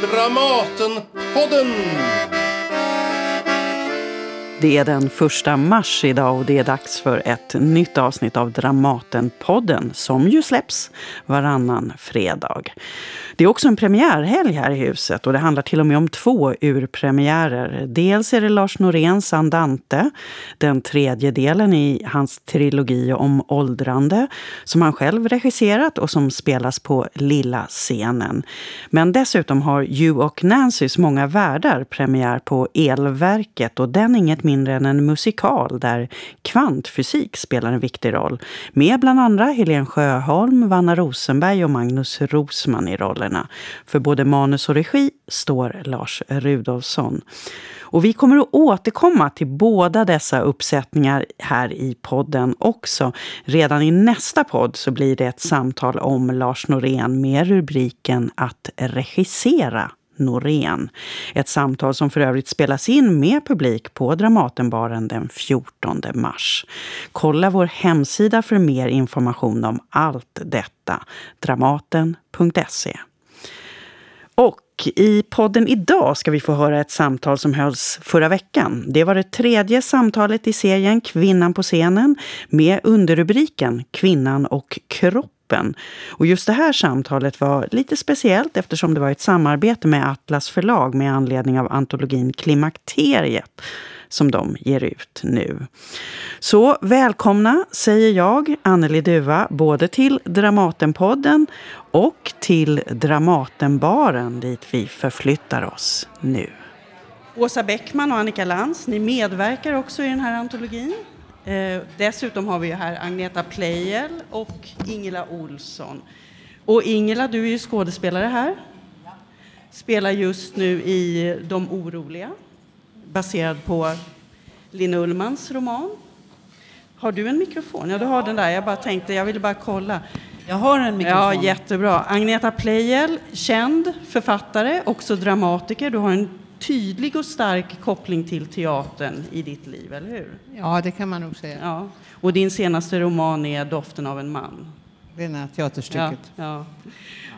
Dramatenpodden! Det är den första mars idag och det är dags för ett nytt avsnitt av Dramatenpodden som ju släpps varannan fredag. Det är också en premiärhelg här i huset och det handlar till och med om två urpremiärer. Dels är det Lars Noréns Andante, den tredje delen i hans trilogi om åldrande som han själv regisserat och som spelas på lilla scenen. Men dessutom har You och Nancys Många världar premiär på Elverket och den är inget mindre än en musikal där kvantfysik spelar en viktig roll. Med bland andra Helene Sjöholm, Vanna Rosenberg och Magnus Rosman i rollerna. För både manus och regi står Lars Rudolfsson. Och vi kommer att återkomma till båda dessa uppsättningar här i podden också. Redan i nästa podd så blir det ett samtal om Lars Norén med rubriken Att regissera Norén. Ett samtal som för övrigt spelas in med publik på Dramatenbaren den 14 mars. Kolla vår hemsida för mer information om allt detta. Dramaten.se och i podden idag ska vi få höra ett samtal som hölls förra veckan. Det var det tredje samtalet i serien Kvinnan på scenen med underrubriken Kvinnan och kroppen. Och just det här samtalet var lite speciellt eftersom det var ett samarbete med Atlas förlag med anledning av antologin Klimakteriet som de ger ut nu. Så välkomna säger jag, Anneli Duva, både till Dramatenpodden och till Dramatenbaren dit vi förflyttar oss nu. Åsa Bäckman och Annika Lantz, ni medverkar också i den här antologin. Eh, dessutom har vi här Agneta Pleijel och Ingela Olsson. Och Ingela, du är ju skådespelare här. Spelar just nu i De oroliga baserad på Linn Ullmans roman. Har du en mikrofon? Ja, du har den där. Jag bara tänkte, jag ville bara kolla. Jag har en mikrofon. Ja, jättebra. Agneta Pleijel, känd författare, också dramatiker. Du har en tydlig och stark koppling till teatern i ditt liv, eller hur? Ja, det kan man nog säga. Ja. Och din senaste roman är Doften av en man. Det är teaterstycket. Ja, ja.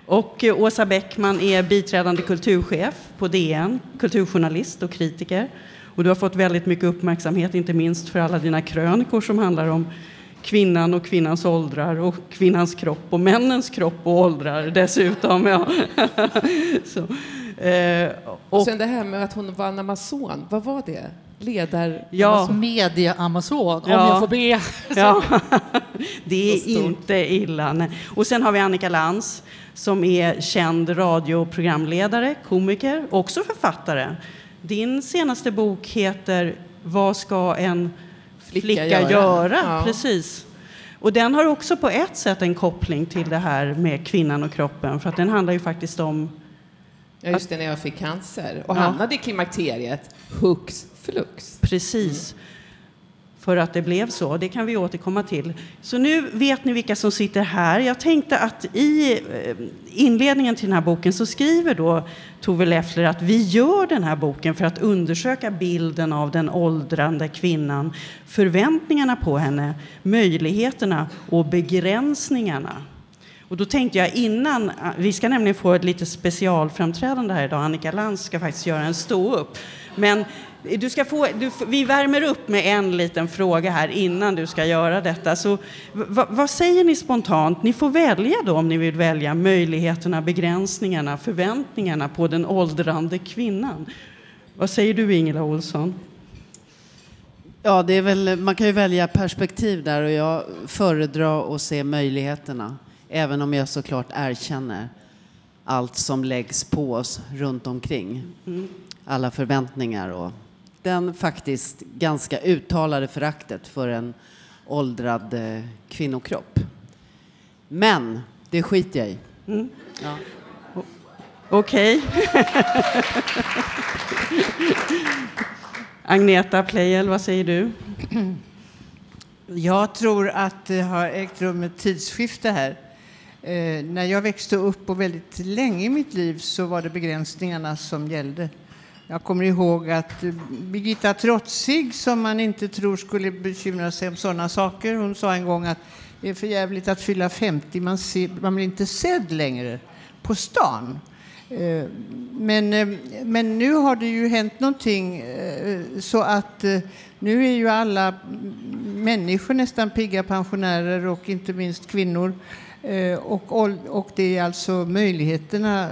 Och eh, Åsa Bäckman är biträdande kulturchef på DN, kulturjournalist och kritiker. Och du har fått väldigt mycket uppmärksamhet, inte minst för alla dina krönikor som handlar om kvinnan och kvinnans åldrar och kvinnans kropp och männens kropp och åldrar dessutom. Ja. Så, eh, och, och sen det här med att hon var en amazon, vad var det? Ledar... Ja. Media-amazon, om jag får be. Ja. det är inte illa. Nej. Och sen har vi Annika Lantz som är känd radioprogramledare, komiker, också författare. Din senaste bok heter Vad ska en flicka, flicka göra? göra? Ja. Precis. Och den har också på ett sätt en koppling till det här med kvinnan och kroppen, för att den handlar ju faktiskt om... Ja, just det, när jag fick cancer och ja. hamnade i klimakteriet, hux flux. Precis. Mm för att det blev så. Det kan vi återkomma till. Så nu vet ni vilka som sitter här. Jag tänkte att i eh, inledningen till den här boken så skriver då Tove Leffler att vi gör den här boken för att undersöka bilden av den åldrande kvinnan, förväntningarna på henne, möjligheterna och begränsningarna. Och då tänkte jag innan, ah, vi ska nämligen få ett lite specialframträdande här idag, Annika Lantz ska faktiskt göra en stå-upp. Men du ska få, du, vi värmer upp med en liten fråga här innan du ska göra detta. Så, vad säger ni spontant? Ni får välja då om ni vill välja möjligheterna, begränsningarna, förväntningarna på den åldrande kvinnan. Vad säger du Ingela Olsson? Ja, det är väl, man kan ju välja perspektiv där och jag föredrar att se möjligheterna. Även om jag såklart erkänner allt som läggs på oss runt omkring. Mm. Alla förväntningar och den faktiskt ganska uttalade föraktet för en åldrad eh, kvinnokropp. Men det skiter jag i. Mm. Ja. Okej. Okay. Agneta Pleijel, vad säger du? Jag tror att det har ägt rum ett tidsskifte här. Eh, när jag växte upp och väldigt länge i mitt liv så var det begränsningarna som gällde. Jag kommer ihåg att eh, Birgitta Trotzig, som man inte tror skulle bekymra sig om sådana saker, hon sa en gång att det är för jävligt att fylla 50, man, ser, man blir inte sedd längre på stan. Eh, men, eh, men nu har det ju hänt någonting eh, så att eh, nu är ju alla människor nästan pigga pensionärer och inte minst kvinnor. Och, och det är alltså möjligheterna,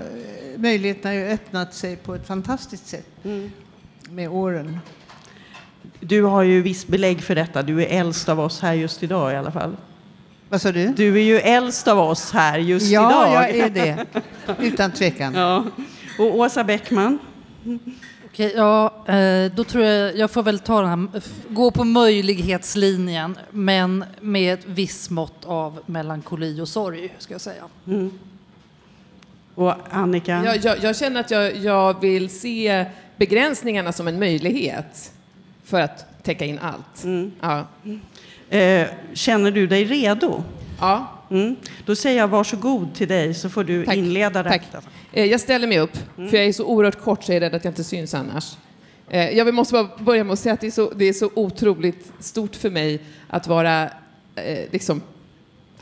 möjligheterna har öppnat sig på ett fantastiskt sätt mm. med åren. Du har ju viss belägg för detta. Du är äldst av oss här just idag i alla fall. Vad sa du? Du är ju äldst av oss här just ja, idag. Ja, jag är det. Utan tvekan. Ja. Och Åsa Bäckman? Okej, ja, eh, då tror jag jag får väl ta den här, gå på möjlighetslinjen, men med ett visst mått av melankoli och sorg, ska jag säga. Mm. Och Annika? Jag, jag, jag känner att jag, jag vill se begränsningarna som en möjlighet för att täcka in allt. Mm. Ja. Eh, känner du dig redo? Ja. Mm. Då säger jag varsågod till dig så får du Tack. inleda. Tack. Eh, jag ställer mig upp, mm. för jag är så oerhört kort så jag är rädd att jag inte syns annars. Eh, jag måste bara börja med att säga att det är så, det är så otroligt stort för mig att vara eh, liksom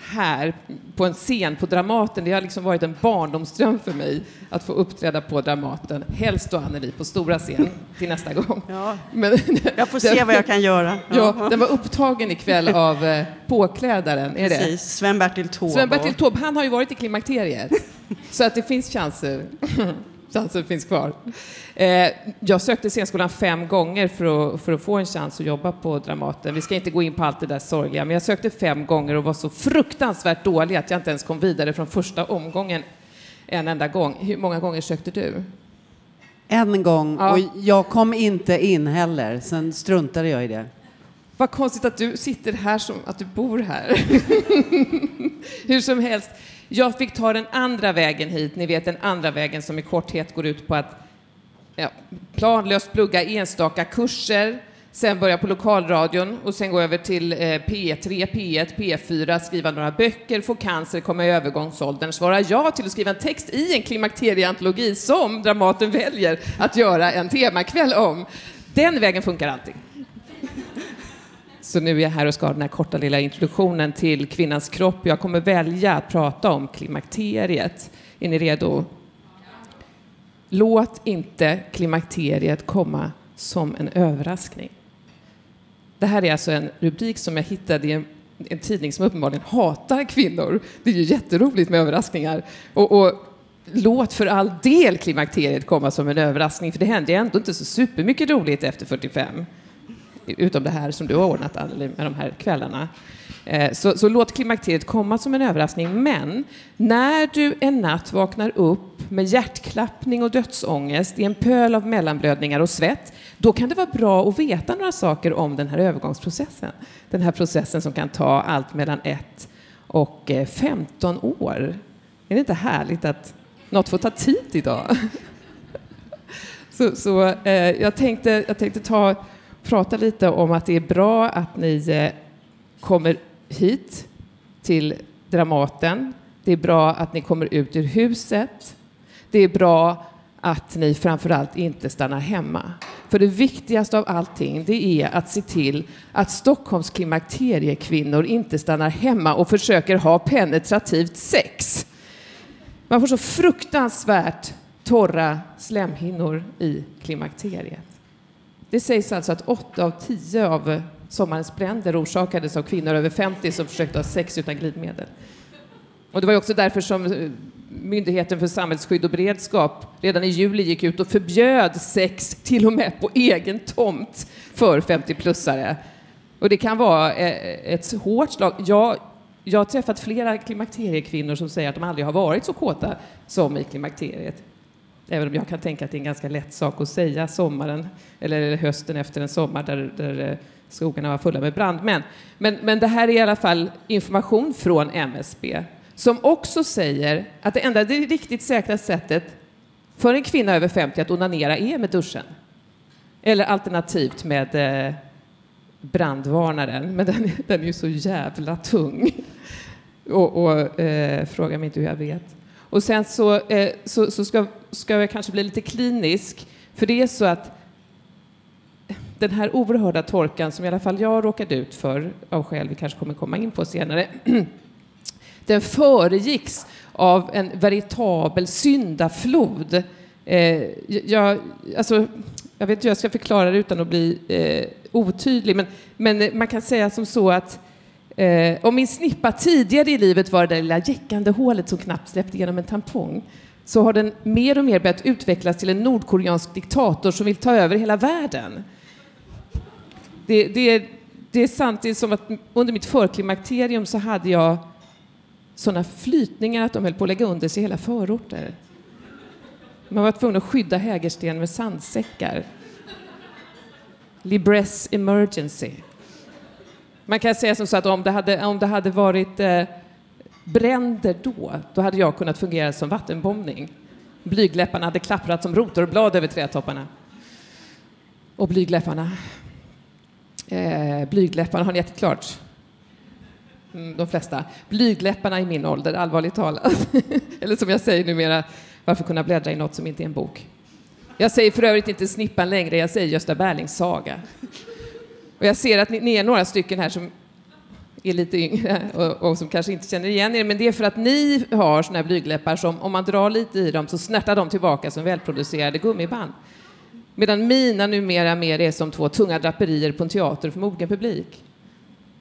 här på en scen på Dramaten. Det har liksom varit en barndomsdröm för mig att få uppträda på Dramaten, helst då Anneli på stora scen till nästa gång. Ja. Men, jag får se vad jag kan göra. Ja, ja den var upptagen ikväll av eh, påklädaren, är Precis, Sven-Bertil Taube. Sven-Bertil Taube, han har ju varit i klimakteriet. så att det finns chanser. chanser finns kvar. Eh, jag sökte scenskolan fem gånger för att, för att få en chans att jobba på Dramaten. Vi ska inte gå in på allt det där sorgliga, men jag sökte fem gånger och var så fruktansvärt dålig att jag inte ens kom vidare från första omgången en enda gång. Hur många gånger sökte du? En gång, ja. och jag kom inte in heller. Sen struntade jag i det. Vad konstigt att du sitter här som att du bor här. Hur som helst, jag fick ta den andra vägen hit. Ni vet den andra vägen som i korthet går ut på att ja, planlöst plugga enstaka kurser, sen börja på lokalradion och sen gå över till eh, P3, P1, P4, skriva några böcker, få cancer, komma i övergångsåldern, svara ja till att skriva en text i en klimakterieantologi som Dramaten väljer att göra en temakväll om. Den vägen funkar alltid. Så nu är jag här och ska ha den här korta lilla introduktionen till kvinnans kropp. Jag kommer välja att prata om klimakteriet. Är ni redo? Låt inte klimakteriet komma som en överraskning. Det här är alltså en rubrik som jag hittade i en, en tidning som uppenbarligen hatar kvinnor. Det är ju jätteroligt med överraskningar. Och, och låt för all del klimakteriet komma som en överraskning, för det händer ju ändå inte så supermycket roligt efter 45. Utom det här som du har ordnat, Anneli, med de här kvällarna. Eh, så, så, låt klimakteriet komma som en överraskning. Men när du en natt vaknar upp med hjärtklappning och dödsångest i en pöl av mellanblödningar och svett, då kan det vara bra att veta några saker om den här övergångsprocessen. Den här processen som kan ta allt mellan ett och eh, 15 år. Är det inte härligt att något får ta tid idag? så, så eh, jag, tänkte, jag tänkte ta, prata lite om att det är bra att ni eh, kommer hit till Dramaten. Det är bra att ni kommer ut ur huset. Det är bra att ni framförallt inte stannar hemma. För det viktigaste av allting, det är att se till att Stockholms klimakteriekvinnor inte stannar hemma och försöker ha penetrativt sex. Man får så fruktansvärt torra slemhinnor i klimakteriet. Det sägs alltså att åtta av tio av sommarens bränder orsakades av kvinnor över 50 som försökte ha sex utan glidmedel. Och det var också därför som eh, Myndigheten för samhällsskydd och beredskap redan i juli gick ut och förbjöd sex till och med på egen tomt för 50-plussare. Och det kan vara eh, ett hårt slag. Jag, jag har träffat flera klimakteriekvinnor som säger att de aldrig har varit så kåta som i klimakteriet. Även om jag kan tänka att det är en ganska lätt sak att säga sommaren eller hösten efter en sommar där, där eh, skogarna var fulla med brandmän. Men, men det här är i alla fall information från MSB som också säger att det enda det riktigt säkra sättet för en kvinna över 50 att onanera är med duschen. Eller alternativt med eh, brandvarnaren, men den, den är ju så jävla tung. och, och eh, fråga mig inte hur jag vet. Och sen så, eh, så, så ska, ska jag kanske bli lite klinisk, för det är så att den här oerhörda torkan som i alla fall jag råkade ut för av skäl vi kanske kommer komma in på senare Den föregicks av en veritabel syndaflod. Eh, jag, alltså, jag vet inte hur jag ska förklara det utan att bli eh, otydlig, men, men man kan säga som så att eh, om min snippa tidigare i livet var det där lilla jäckande hålet som knappt släppte igenom en tampong, så har den mer och mer börjat utvecklas till en nordkoreansk diktator som vill ta över hela världen. Det, det, det är sant, det är som att under mitt förklimakterium så hade jag sådana flytningar att de höll på att lägga under sig hela förorter. Man var tvungen att skydda Hägersten med sandsäckar. Libresse emergency. Man kan säga som så att om det hade, om det hade varit eh, bränder då, då hade jag kunnat fungera som vattenbombning. Blygläpparna hade klapprat som rotorblad över trädtopparna. Och blygläpparna. Eh, blygläpparna, har ni ätit klart? Mm, de flesta. Blygläpparna i min ålder, allvarligt talat. Eller som jag säger numera, varför kunna bläddra i något som inte är en bok? Jag säger för övrigt inte Snippan längre, jag säger Gösta Berlings saga. Och jag ser att ni, ni är några stycken här som är lite yngre och, och, som kanske inte känner igen er, men det är för att ni har såna här blygläppar som om man drar lite i dem så snärtar de tillbaka som välproducerade gummiband. Medan mina numera mer är som två tunga draperier på en teater för mogen publik.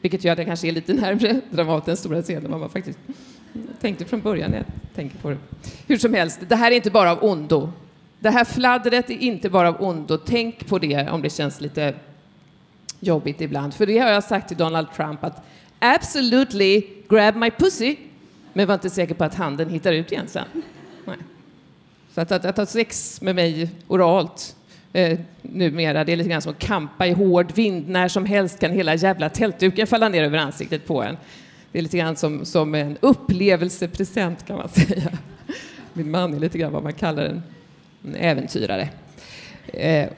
Vilket gör att jag kanske är lite närmre Dramatens stora scen än vad man faktiskt tänkte från början jag tänker på det. Hur som helst, det här är inte bara av ondo. Det här fladdret är inte bara av ondo. Tänk på det om det känns lite jobbigt ibland. För det har jag sagt till Donald Trump att absolutely grab my pussy, men var inte säker på att handen hittar ut igen sen. Nej. Så att, att, att ha sex med mig oralt eh, numera, det är lite grann som att kampa i hård vind. När som helst kan hela jävla tältduken falla ner över ansiktet på en. Det är lite grann som, som en upplevelsepresent kan man säga. Min man är lite grann vad man kallar en, en äventyrare. Eh,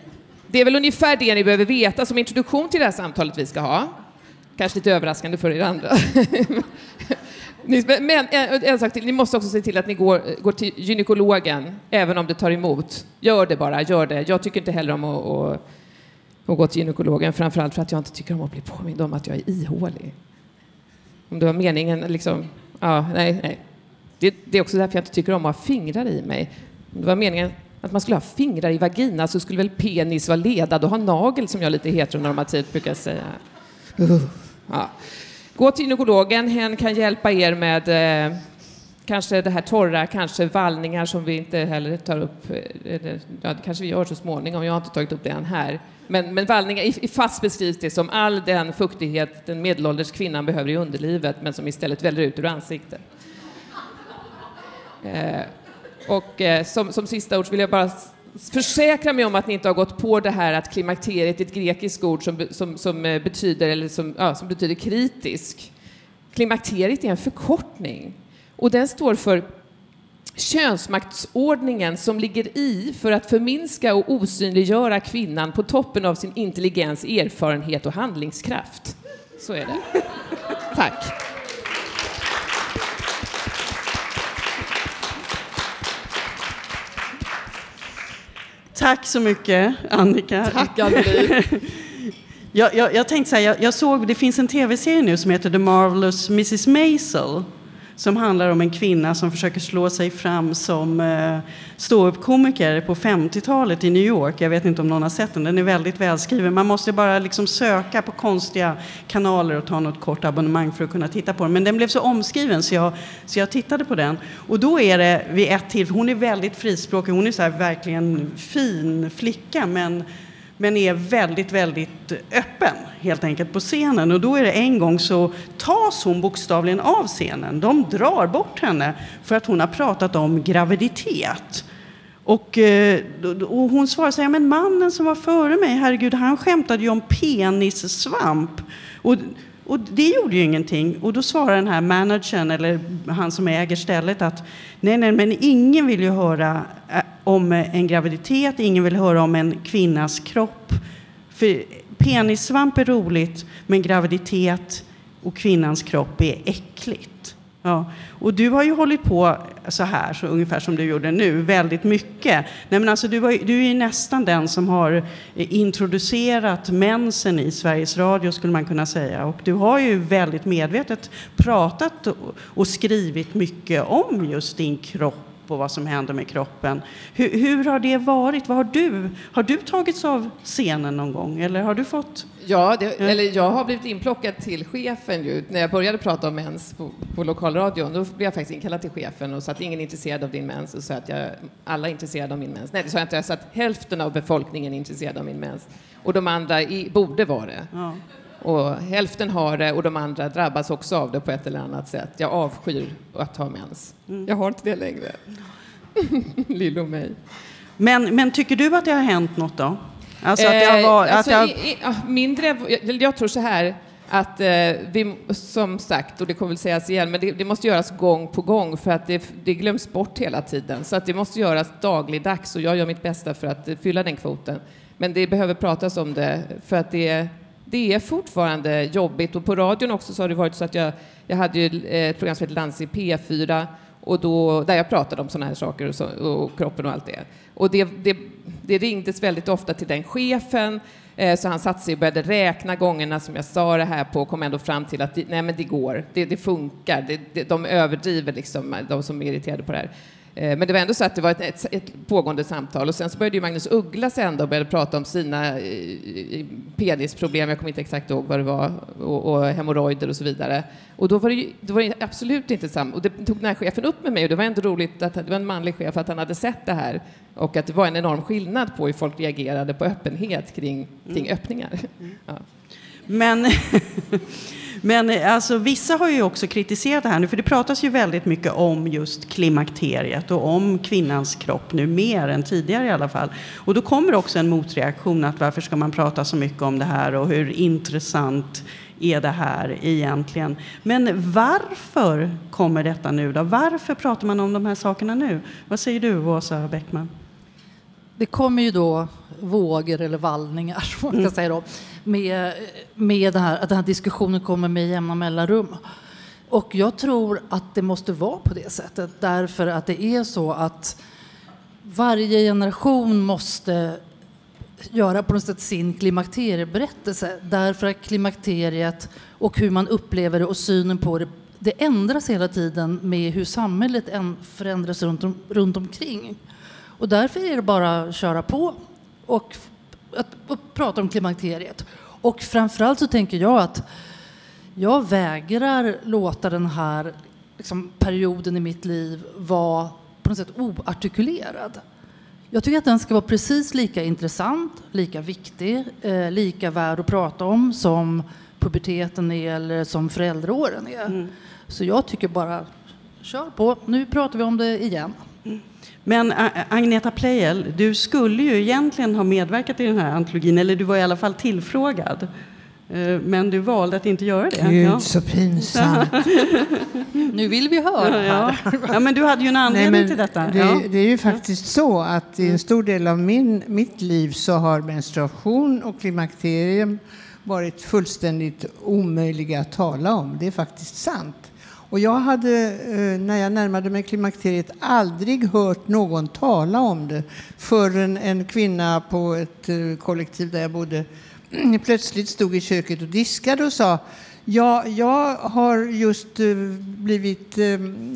det är väl ungefär det ni behöver veta som introduktion till det här samtalet vi ska ha. Kanske lite överraskande för er andra. Men eh, en, sak till, ni måste också se till att ni går, går till gynekologen, även om det tar emot. Gör det bara, gör det. Jag tycker inte heller om att, att, att gå till gynekologen, framförallt för att jag inte tycker om att bli påmind om att jag är ihålig. Om det var meningen, liksom, ja, nej, nej. Det, det är också därför jag inte tycker om att ha fingrar i mig. Om det var meningen att man skulle ha fingrar i vagina så skulle väl penis vara ledad och ha nagel som jag lite heteronormativt brukar säga. Uh, ja. Gå till gynekologen, hen kan hjälpa er med eh, kanske det här torra, kanske vallningar som vi inte heller tar upp. Eh, ja, det kanske vi gör så småningom, jag har inte tagit upp det än här. Men, men vallningar, i, i fast beskrivs det som all den fuktighet den medelålders kvinnan behöver i underlivet men som istället väller ut ur ansiktet. Eh, och eh, som, som sista ord vill jag bara försäkra mig om att ni inte har gått på det här att klimakteriet är ett grekiskt ord som, som, som eh, betyder, eller som, ja, som betyder kritisk. Klimakteriet är en förkortning och den står för könsmaktsordningen som ligger i för att förminska och osynliggöra kvinnan på toppen av sin intelligens, erfarenhet och handlingskraft. Så är det. Tack. Tack så mycket, Annika. Tack, Anneli. jag, jag, jag tänkte säga, jag, jag såg, det finns en tv-serie nu som heter The Marvelous Mrs Maisel som handlar om en kvinna som försöker slå sig fram som eh, ståuppkomiker på 50-talet i New York. Jag vet inte om någon har sett den. Den är väldigt välskriven. Man måste bara liksom söka på konstiga kanaler och ta något kort abonnemang för att kunna titta på den. Men den blev så omskriven så jag, så jag tittade på den. Och då är det vid ett till, hon är väldigt frispråkig, hon är så verkligen fin flicka men men är väldigt, väldigt öppen helt enkelt på scenen. Och då är det en gång så tas hon bokstavligen av scenen. De drar bort henne för att hon har pratat om graviditet. Och, eh, och hon svarar så här, men mannen som var före mig, herregud, han skämtade ju om penissvamp. Och, och det gjorde ju ingenting. Och då svarar den här managern, eller han som äger stället, att nej, nej, men ingen vill ju höra eh, om eh, en graviditet, ingen vill höra om en kvinnas kropp. För penissvamp är roligt, men graviditet och kvinnans kropp är äckligt. Ja. Och du har ju hållit på så här, så ungefär som du gjorde nu, väldigt mycket. Nej, men alltså, du, var, du är ju nästan den som har eh, introducerat mensen i Sveriges Radio, skulle man kunna säga. Och du har ju väldigt medvetet pratat och, och skrivit mycket om just din kropp och vad som händer med kroppen. Hur, hur, har det varit? Vad har, du, har du tagits av scenen någon gång? Eller har du fått... Ja, det, eller jag har blivit inplockad till chefen ju. När jag började prata om mens på, på lokalradion, då blev jag faktiskt inkallad till chefen och sa att ingen är intresserad av din mens och sa att jag, alla är intresserade av min mens. Nej, det sa jag inte. Jag sa att hälften av befolkningen är intresserad av min mens. Och de andra i, borde vara det. Ja. Och hälften har det och de andra drabbas också av det på ett eller annat sätt. Jag avskyr att ha mens. Mm. Jag har inte det längre. Lillo mig. Men, men tycker du att det har hänt något då? Alltså att det har varit, alltså, har... I, i, mindre, jag, jag, tror så här att eh, vi, som sagt, och det kommer väl sägas igen, men det, det, måste göras gång på gång för att det, det, glöms bort hela tiden. Så att det måste göras dagligdags och jag gör mitt bästa för att fylla den kvoten. Men det behöver pratas om det för att det det är fortfarande jobbigt och på radion också så har det varit så att jag, jag hade ju eh, ett program som heter Lans i P4 och då, där jag pratade om sådana här saker och, så, och, kroppen och allt det. Och det, det, det ringdes väldigt ofta till den chefen eh, så han satte sig och började räkna gångerna som jag sa det här på och kom ändå fram till att nej men det går, det, det funkar, det, det, de överdriver liksom, de som är irriterade på det här. Eh, men det var ändå så att det var ett, ett, pågående samtal och sen så började ju Magnus Uggla sen då började prata om sina eh, penisproblem, jag kommer inte exakt ihåg vad det var, och, och hemorrojder och så vidare. Och då var det, ju, då var det absolut inte samma, och det tog den här chefen upp med mig och det var ändå roligt att det var en manlig chef att han hade sett det här och att det var en enorm skillnad på hur folk reagerade på öppenhet kring, kring mm. öppningar. Mm. Ja. Men Men alltså, vissa har ju också kritiserat det här nu, för det pratas ju väldigt mycket om just klimakteriet och om kvinnans kropp nu, mer än tidigare i alla fall. Och då kommer också en motreaktion att varför ska man prata så mycket om det här och hur intressant är det här egentligen? Men varför kommer detta nu då? Varför pratar man om de här sakerna nu? Vad säger du, Åsa Bäckman? Det kommer ju då vågor eller vallningar, man kan mm. säga då, med, med det här, att den här diskussionen kommer med jämna mellanrum. Och jag tror att det måste vara på det sättet därför att det är så att varje generation måste göra på något sätt sin klimakterieberättelse därför att klimakteriet och hur man upplever det och synen på det det ändras hela tiden med hur samhället förändras runt, om, runt omkring. Och därför är det bara att köra på och, att, och prata om klimakteriet. Och framförallt så tänker jag att jag vägrar låta den här liksom, perioden i mitt liv vara på något sätt oartikulerad. Jag tycker att den ska vara precis lika intressant, lika viktig, eh, lika värd att prata om som puberteten är eller som föräldraåren är. Mm. Så jag tycker bara, kör på. Nu pratar vi om det igen. Mm. Men Agneta Pleijel, du skulle ju egentligen ha medverkat i den här antologin, eller du var i alla fall tillfrågad. Eh, men du valde att inte göra det. Gud, ja. så pinsamt. nu vill vi höra. Ja, ja. men du hade ju en anledning Nej, till detta. Det, ja. det, är ju faktiskt så att i en stor del av min, mitt liv så har menstruation och klimakterium varit fullständigt omöjliga att tala om. Det är faktiskt sant. Och jag hade, eh, när jag närmade mig klimakteriet, aldrig hört någon tala om det förrän en kvinna på ett eh, kollektiv där jag bodde plötsligt stod i köket och diskade och sa Ja, jag har just eh, blivit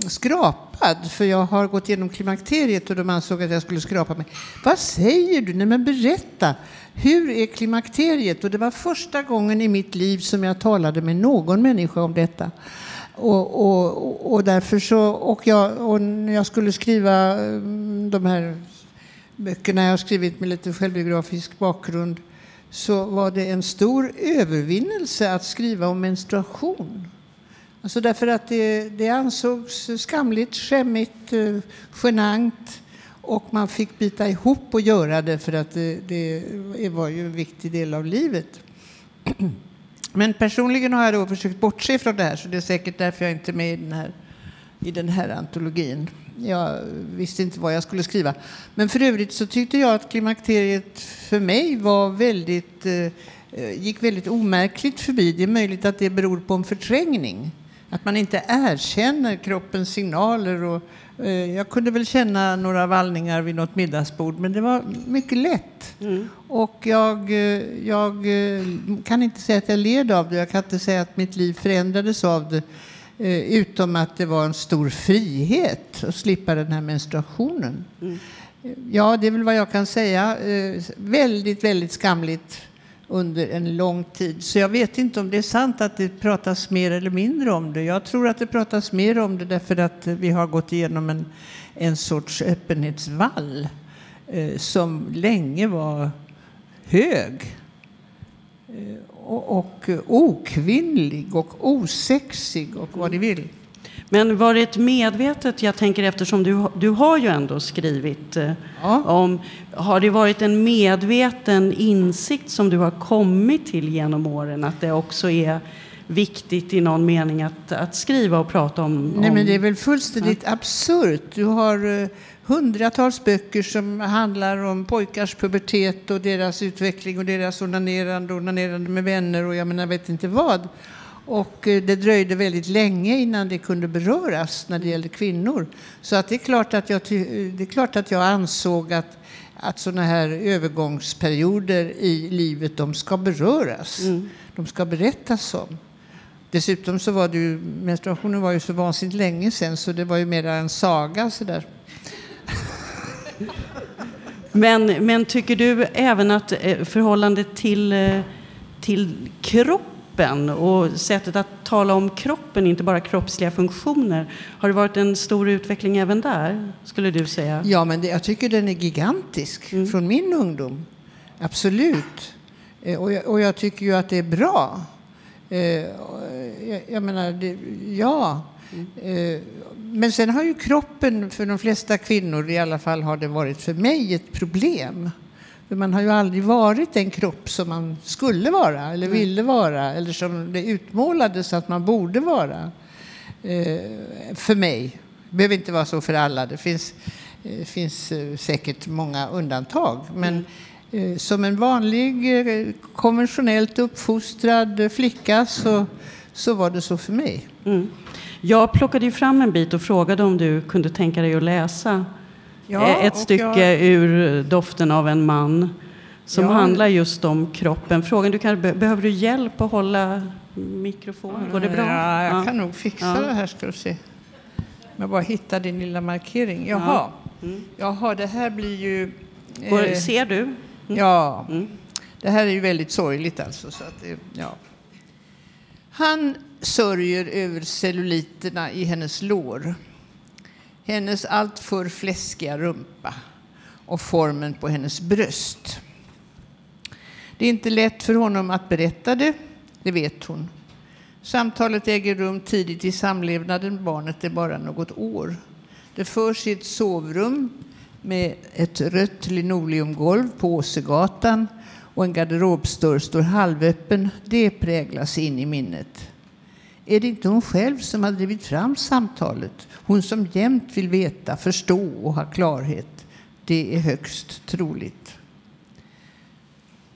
skrapad för jag har gått igenom klimakteriet och de ansåg att jag skulle skrapa mig. Vad säger du? Nej, men berätta. Hur är klimakteriet? Och det var första gången i mitt liv som jag talade med någon människa om detta. Och, och, och därför så, och jag, och när jag skulle skriva eh, de här böckerna jag har skrivit med lite självbiografisk bakgrund så var det en stor övervinnelse att skriva om menstruation. Alltså därför att det, det ansågs skamligt, skämmigt, eh, genant och man fick bita ihop och göra det för att det, det var ju en viktig del av livet. Men personligen har jag då försökt bortse från det här, så det är säkert därför jag inte är med i den här, i den här antologin. Jag visste inte vad jag skulle skriva. Men för övrigt så tyckte jag att klimakteriet för mig var väldigt, eh, eh gick väldigt omärkligt förbi. Det är möjligt att det beror på en förträngning. Att man inte erkänner kroppens signaler. Och, jag kunde väl känna några vallningar vid något middagsbord, men det var mycket lätt. Mm. Och jag, eh, jag eh, kan inte säga att jag led av det. Jag kan inte säga att mitt liv förändrades av det. Eh, utom att det var en stor frihet att slippa den här menstruationen. Mm. Ja, det är väl vad jag kan säga. Eh, väldigt, väldigt skamligt under en lång tid. Så jag vet inte om det är sant att det pratas mer eller mindre om det. Jag tror att det pratas mer om det därför att vi har gått igenom en, en sorts öppenhetsvall eh, som länge var hög. Eh, och, och okvinnlig och osexig och vad ni vill. Men var det ett medvetet, jag tänker eftersom du, du har ju ändå skrivit eh, ja. om, har det varit en medveten insikt som du har kommit till genom åren att det också är viktigt i någon mening att, att skriva och prata om, om... Nej men det är väl fullständigt ja. absurt. Du har eh, hundratals böcker som handlar om pojkars pubertet och deras utveckling och deras onanerande, onanerande med vänner och jag menar vet inte vad. Och eh, det dröjde väldigt länge innan det kunde beröras när det gällde kvinnor. Så att det, är klart att jag, det är klart att jag ansåg att, att sådana här övergångsperioder i livet, de ska beröras. Mm. De ska berättas om. Dessutom så var det ju, menstruationen var ju så vansinnigt länge sedan så det var ju mera en saga sådär. Men, men tycker du även att eh, förhållandet till, eh, till kropp kroppen och sättet att tala om kroppen, inte bara kroppsliga funktioner. Har det varit en stor utveckling även där, skulle du säga? Ja, men det, jag tycker den är gigantisk mm. från min ungdom. Absolut. Eh, och jag, och jag, tycker ju att det är bra. Eh, jag, jag menar, det, ja. Mm. Men sen har ju kroppen, för de flesta kvinnor i alla fall, har det varit för mig ett problem. Man har ju aldrig varit den kropp som man skulle vara eller ville vara eller som det utmålades att man borde vara. Eh, för mig. Det behöver inte vara så för alla. Det finns, eh, finns eh, säkert många undantag. Men mm. som en vanlig konventionellt uppfostrad flicka så, så var det så för mig. Mm. Jag plockade ju fram en bit och frågade om du kunde tänka dig att läsa ja, eh, ett stycke jag... ur Doften av en man som ja. handlar just om kroppen. Frågan, du kan, behöver du hjälp att hålla mikrofonen? Går det bra? Ja, jag ja. kan nog fixa ja. det här ska du se. Jag bara hittar din lilla markering. Jaha, mm. Jaha det här blir ju... Går, eh, ser du? Mm. Ja, mm. det här är ju väldigt sorgligt alltså. Så att ja. Han sörjer över celluliterna i hennes lår hennes alltför fläskiga rumpa och formen på hennes bröst. Det är inte lätt för honom att berätta det, det vet hon. Samtalet äger rum tidigt i samlevnaden, barnet är bara något år. Det förs i ett sovrum med ett rött linoleumgolv på Åsegatan och en garderobsdörr står halvöppen. Det präglas in i minnet. Är det inte hon själv som har drivit fram samtalet? Hon som jämt vill veta, förstå och ha klarhet. Det är högst troligt.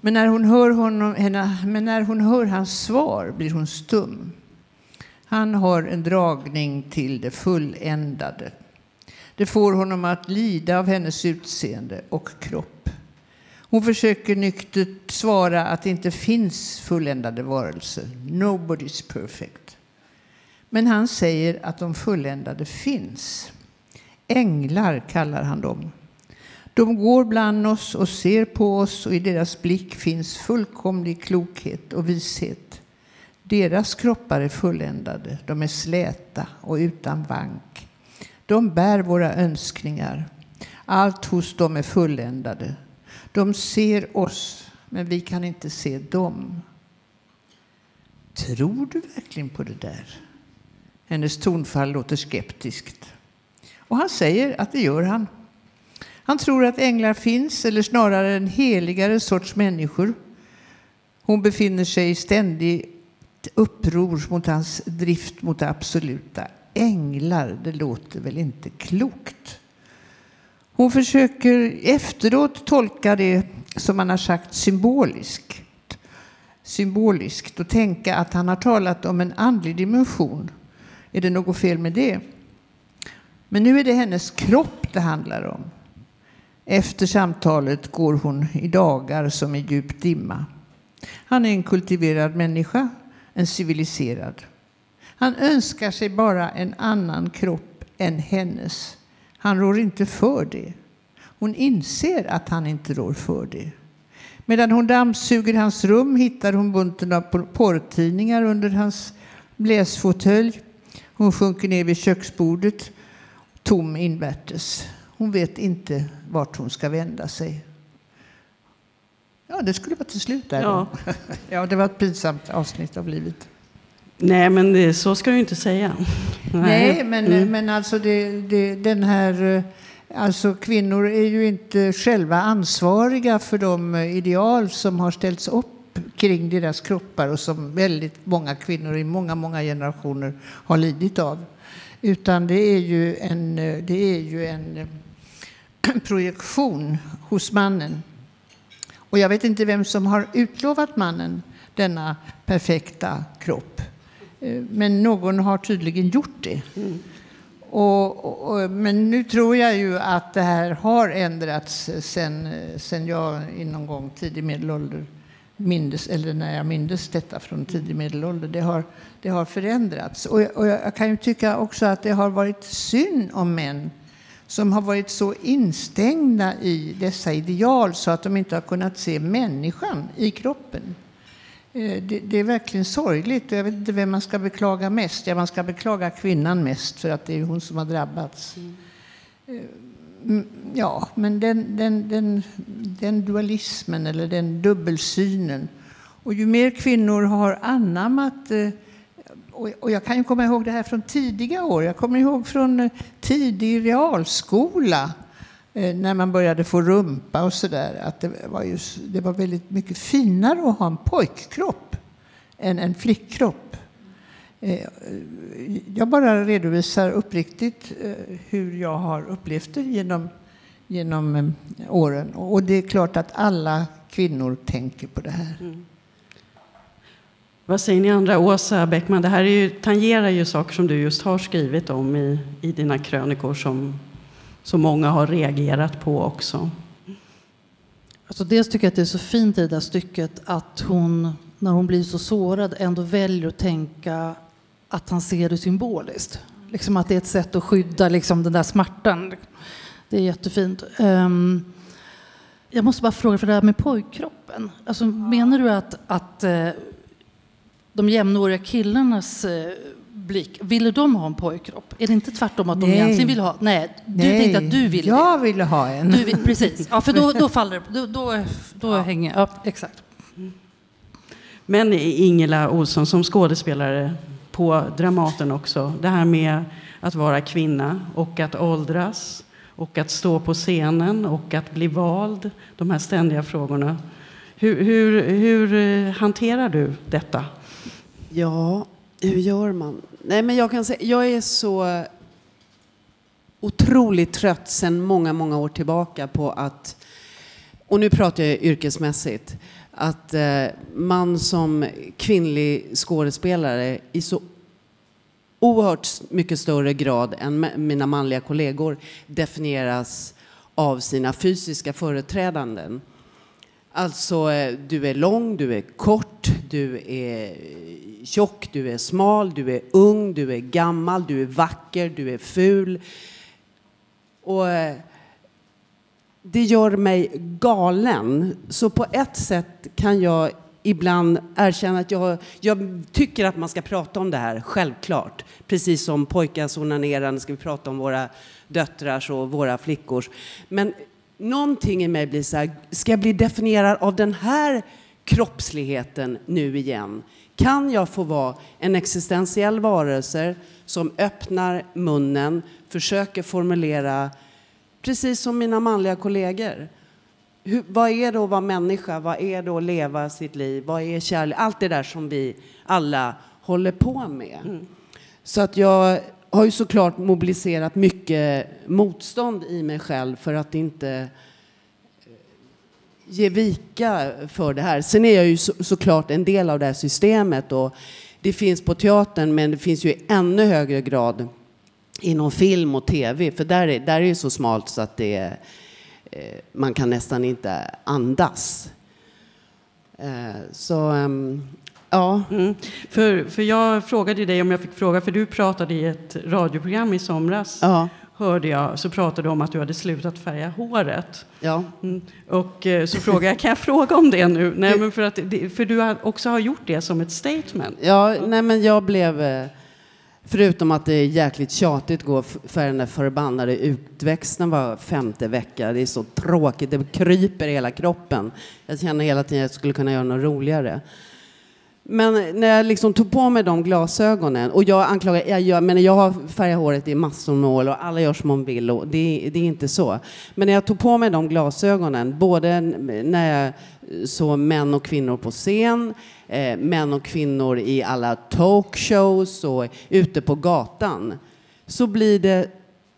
Men när hon hör, honom, henne, men när hon hör hans svar blir hon stum. Han har en dragning till det fulländade. Det får honom att lida av hennes utseende och kropp. Hon försöker nyktert svara att det inte finns fulländade varelser. Nobody's perfect. Men han säger att de fulländade finns. Änglar kallar han dem. De går bland oss och ser på oss och i deras blick finns fullkomlig klokhet och vishet. Deras kroppar är fulländade, de är släta och utan vank. De bär våra önskningar. Allt hos dem är fulländade. De ser oss, men vi kan inte se dem. Tror du verkligen på det där? Hennes tonfall låter skeptiskt. Och han säger att det gör han. Han tror att änglar finns, eller snarare en heligare sorts människor. Hon befinner sig i ständigt uppror mot hans drift mot det absoluta. Änglar, det låter väl inte klokt? Hon försöker efteråt tolka det som han har sagt symboliskt. Symboliskt och tänka att han har talat om en andlig dimension är det något fel med det? Men nu är det hennes kropp det handlar om. Efter samtalet går hon i dagar som i djup dimma. Han är en kultiverad människa, en civiliserad. Han önskar sig bara en annan kropp än hennes. Han rår inte för det. Hon inser att han inte rår för det. Medan hon dammsuger hans rum hittar hon bunten av porrtidningar under hans läsfåtölj. Hon sjunker ner vid köksbordet, tom invärtes. Hon vet inte vart hon ska vända sig. Ja, det skulle vara till slut där. Ja. ja, det var ett pinsamt avsnitt av livet. Nej, men det, så ska du inte säga. Nej, men, mm. men alltså det, det, den här... eh, Alltså kvinnor är ju inte själva ansvariga för de ideal som har ställts upp kring deras kroppar och som väldigt många kvinnor i många, många generationer har lidit av. Utan det är ju en, det är ju en eh, projektion hos mannen. Och jag vet inte vem som har utlovat mannen denna perfekta kropp. Eh, Men någon har tydligen gjort det. Och, och, och, men nu tror jag ju att det här har ändrats sen, sen jag någon gång tidig medelålder mindes, eller när jag mindes detta från tidig medelålder. Det har, det har förändrats. Och, och jag kan ju tycka också att det har varit synd om män som har varit så instängda i dessa ideal så att de inte har kunnat se människan i kroppen. Eh, Det, det är verkligen sorgligt. Jag vet inte vem man ska beklaga mest. Ja, man ska beklaga kvinnan mest för att det är hon som har drabbats. Eh, mm, Mm, ja, men den, den, den, den dualismen eller den dubbelsynen. Och ju mer kvinnor har anammat eh, och jag kan ju komma ihåg det här från tidiga år. Jag kommer ihåg från eh, tidig realskola eh, när man började få rumpa och sådär. Att det var, just, det var väldigt mycket finare att ha en pojkkropp än en flickkropp. Eh, Jag bara redovisar uppriktigt eh, hur jag har upplevt det genom, genom eh, åren. Och det är klart att alla kvinnor tänker på det här. Vad säger ni andra? Åsa Bäckman, det här är ju, tangerar ju saker som du just har skrivit om i, i dina krönikor som, som många har reagerat på också. Alltså dels tycker jag att det är så fint i det där stycket att hon, när hon blir så sårad, ändå väljer att tänka att han ser det symboliskt. Liksom att det är ett sätt att skydda liksom, den där smärtan. Det är jättefint. Ehm, jag måste bara fråga, för det här med pojkkroppen. Alltså, menar du att, att eh, de jämnåriga killarnas eh, blick, ville de ha en pojkkropp? Är det inte tvärtom att de Nej. egentligen vill ha? Nej, du tänkte att du ville det. Jag ville ha en. Du vill, precis, ja, för då, då faller det. Då, då, då hänger Ja, exakt. Men Ingela Olsson som skådespelare på Dramaten också. Det här med att vara kvinna och att åldras och att stå på scenen och att bli vald. De här ständiga frågorna. Hur, hur, hur eh, hanterar du detta? Ja, hur gör man? Nej, men jag kan säga, jag är så otroligt trött sedan många, många år tillbaka på att, och nu pratar jag yrkesmässigt, att eh, man som kvinnlig skådespelare i så oerhört mycket större grad än mina manliga kollegor definieras av sina fysiska företrädanden. Alltså, eh, du är lång, du är kort, du är tjock, du är smal, du är ung, du är gammal, du är vacker, du är ful. Och eh, det gör mig galen. Så på ett sätt kan jag ibland erkänna att jag, jag tycker att man ska prata om det här, självklart. Precis som pojkars onanerande ska vi prata om våra döttrars och våra flickors. Men någonting i mig blir så här, ska jag bli definierad av den här kroppsligheten nu igen? Kan jag få vara en existentiell varelse som öppnar munnen, försöker formulera precis som mina manliga kollegor? Hur, vad är det att vara människa? Vad är det att leva sitt liv? Vad är kärlek? Allt det där som vi alla håller på med. Så att jag har ju såklart mobiliserat mycket motstånd i mig själv för att inte eh, ge vika för det här. Sen är jag ju så, såklart en del av det här systemet och det finns på teatern, men det finns ju i ännu högre grad inom film och tv. För där är, där är det så smalt så att det är, eh, man kan nästan inte andas. Eh, så, ehm, ja. Mm. För, för jag frågade dig om jag fick fråga, för du pratade i ett radioprogram i somras, Ja. hörde jag, så pratade du om att du hade slutat färga håret. ja. Mm. Och eh, så frågade jag, kan jag fråga om det nu? Nej, men för, att, för du har också har gjort det som ett statement. Ja, nej men jag blev... Förutom att det är jäkligt tjatigt att gå för den där förbannade utväxten var femte vecka. Det är så tråkigt, det kryper i hela kroppen. Jag känner hela tiden att jag skulle kunna göra något roligare. Men när jag liksom tog på mig de glasögonen, och jag anklagar, jag, gör, men jag har färgat håret i massor med år och alla gör som de vill och det, det är inte så. Men när jag tog på mig de glasögonen, både när jag såg män och kvinnor på scen, eh, män och kvinnor i alla talkshows och ute på gatan, så blir det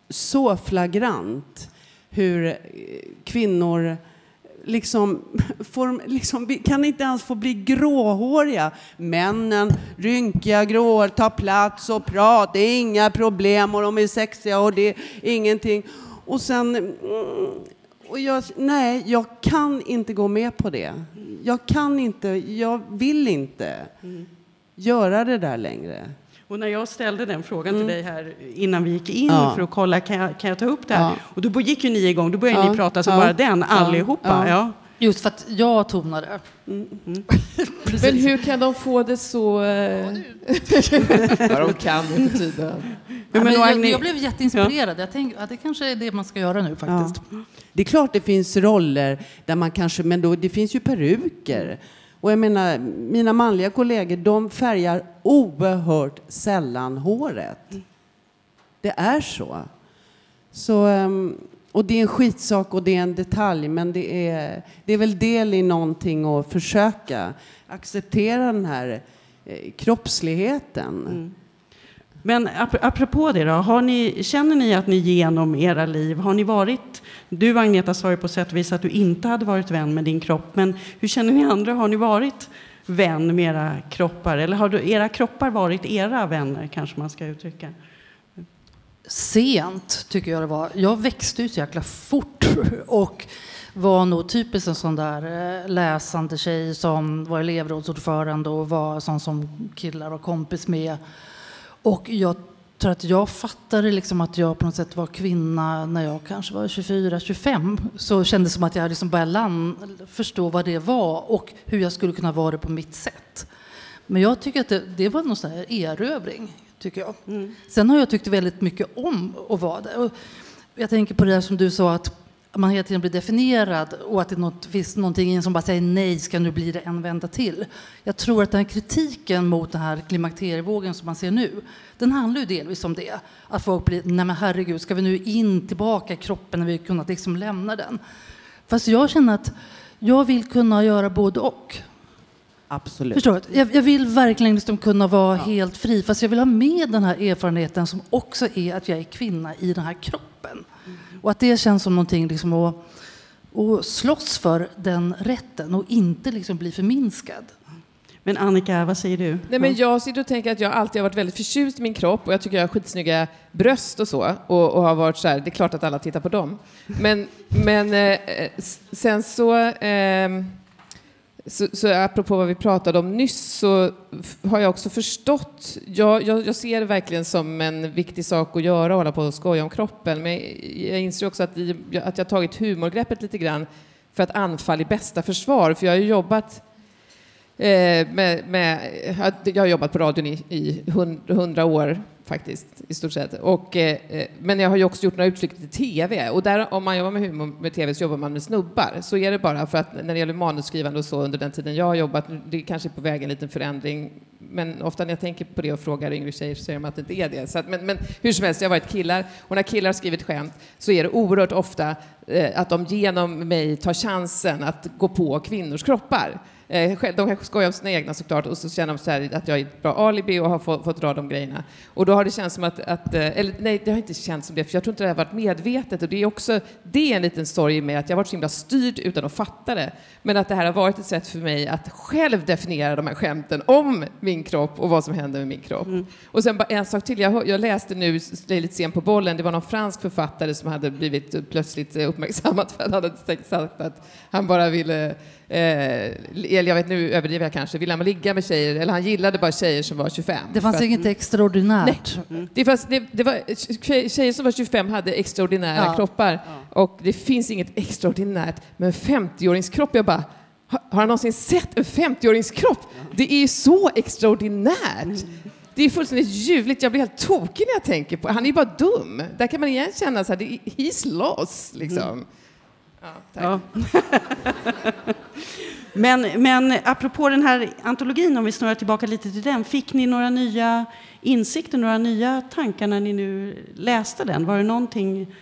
så flagrant hur eh, kvinnor liksom, får, liksom, vi kan inte ens få bli gråhåriga. Männen, rynkiga, grå, tar plats och pratar, det är inga problem och de är sexiga och det är ingenting. Och sen, mm, och jag, nej, jag kan inte gå med på det. Jag kan inte, jag vill inte göra det där längre. Och när jag ställde den frågan till dig här innan vi gick in Mm. Ja. för att kolla, kan jag, kan jag ta upp det här? Ja. Och då gick ju ni igång, då började Ja. ni prata som Ja. bara den, Ja. allihopa. Ja. Ja. Just för att jag tonade. Men hur kan de få det så... Eh... Vad de kan nu för tiden. Ja, men jag, jag blev jätteinspirerad. Jag tänkte att det kanske är det man ska göra nu faktiskt. Det är klart det finns roller där man kanske, men då, det finns ju peruker. Och jag menar, mina manliga kollegor, de färgar oerhört sällan håret. Det är så. så ehm, och det är en skitsak och det är en detalj, men det är, det är väl del i någonting att försöka acceptera den här eh, kroppsligheten. kroppsligheten. Men ap apropå det då, har ni, känner ni att ni genom era liv, har ni varit, du Agneta sa ju på sätt och vis att du inte hade varit vän med din kropp, men hur känner ni andra, har ni varit vän med era kroppar? Eller har du, era kroppar varit era vänner, kanske man ska uttrycka? Sent tycker jag det var. Jag växte ju så jäkla fort och var nog typiskt en sån där eh, läsande tjej som var elevrådsordförande och var sån som killar var kompis med. Och jag tror att jag fattade liksom att jag på något sätt var kvinna när jag kanske var 24-25. Så kändes det som att jag liksom började land, förstå vad det var och hur jag skulle kunna vara det på mitt sätt. Men jag tycker att det, det var någon sån här erövring, tycker jag. Sen har jag tyckt väldigt mycket om att vara det. Och jag tänker på det som du sa att man hela tiden blir definierad och att det något, finns någonting i en som bara säger nej, ska nu bli det en vända till. Jag tror att den här kritiken mot den här klimakterievågen som man ser nu, den handlar ju delvis om det. Att folk blir, nej men herregud, ska vi nu in tillbaka i kroppen när vi kunnat liksom lämna den? Fast jag känner att jag vill kunna göra både och. Absolut. Förstår du? Jag, jag vill verkligen liksom kunna vara helt fri, fast jag vill ha med den här erfarenheten som också är att jag är kvinna i den här kroppen. Och att det känns som någonting liksom att, att slåss för den rätten och inte liksom bli förminskad. Men Annika, vad säger du? Nej, men jag sitter och tänker att jag alltid har varit väldigt förtjust i min kropp och jag tycker jag har skitsnygga bröst och så. Och, och har varit så här, det är klart att alla tittar på dem. Men, men eh, sen så, ehm, så, så apropå vad vi pratade om nyss så har jag också förstått, jag, jag, jag ser det verkligen som en viktig sak att göra att hålla på och skoja om kroppen. Men jag, inser också att, i, att jag har tagit humorgreppet lite grann för att anfall i bästa försvar. För jag har ju jobbat eh, med, med, jag har jobbat på radion i, i hundra år faktiskt, i stort sett. Och, eh, eh, men jag har ju också gjort några utflykter till TV. Och där, om man jobbar med humor med TV så jobbar man med snubbar. Så är det bara. För att när det gäller manusskrivande och så under den tiden jag har jobbat, det är kanske är på väg en liten förändring. Men ofta när jag tänker på det och frågar yngre tjejer så säger de att det inte är det. Så att, men, men hur som helst, jag har varit killar. Och när killar har skrivit skämt så är det oerhört ofta eh, att de genom mig tar chansen att gå på kvinnors kroppar. Eh, själv- de kanske skojar om sina egna såklart och så känner de så här att jag är ett bra alibi och har fått, fått dra de grejerna. Och då har det känts som att, att eh, eller nej, det har inte känts som det, för jag tror inte det har varit medvetet och det är också, det är en liten sorg mig att jag har varit så himla styrd utan att fatta det. Men att det här har varit ett sätt för mig att själv definiera de här skämten om min kropp och vad som händer med min kropp. Och sen bara en sak till, jag, jag läste nu, lite sen på bollen, det var någon fransk författare som hade blivit plötsligt uppmärksammad för att han hade sagt att han bara ville Eh, eller jag vet nu överdriver jag kanske, ville han ligga med tjejer, eller han gillade bara tjejer som var 25. Det fanns att- inget extraordinärt. det, fanns, det, det var, tjej- tjejer som var 25 hade extraordinära Ja. kroppar. Och det finns inget extraordinärt med en 50-åringskropp. Jag bara, har, har han någonsin sett en 50-åringskropp? Det är ju så extraordinärt. Det är fullständigt ljuvligt. Jag blir helt tokig när jag tänker på Han är ju bara dum. Där kan man igen känna så här, det- he's lost liksom. Ja. Ja. men, men apropå den här antologin, om vi snurrar tillbaka lite till den. Fick ni några nya insikter, några nya tankar när ni nu läste den? Var det någonting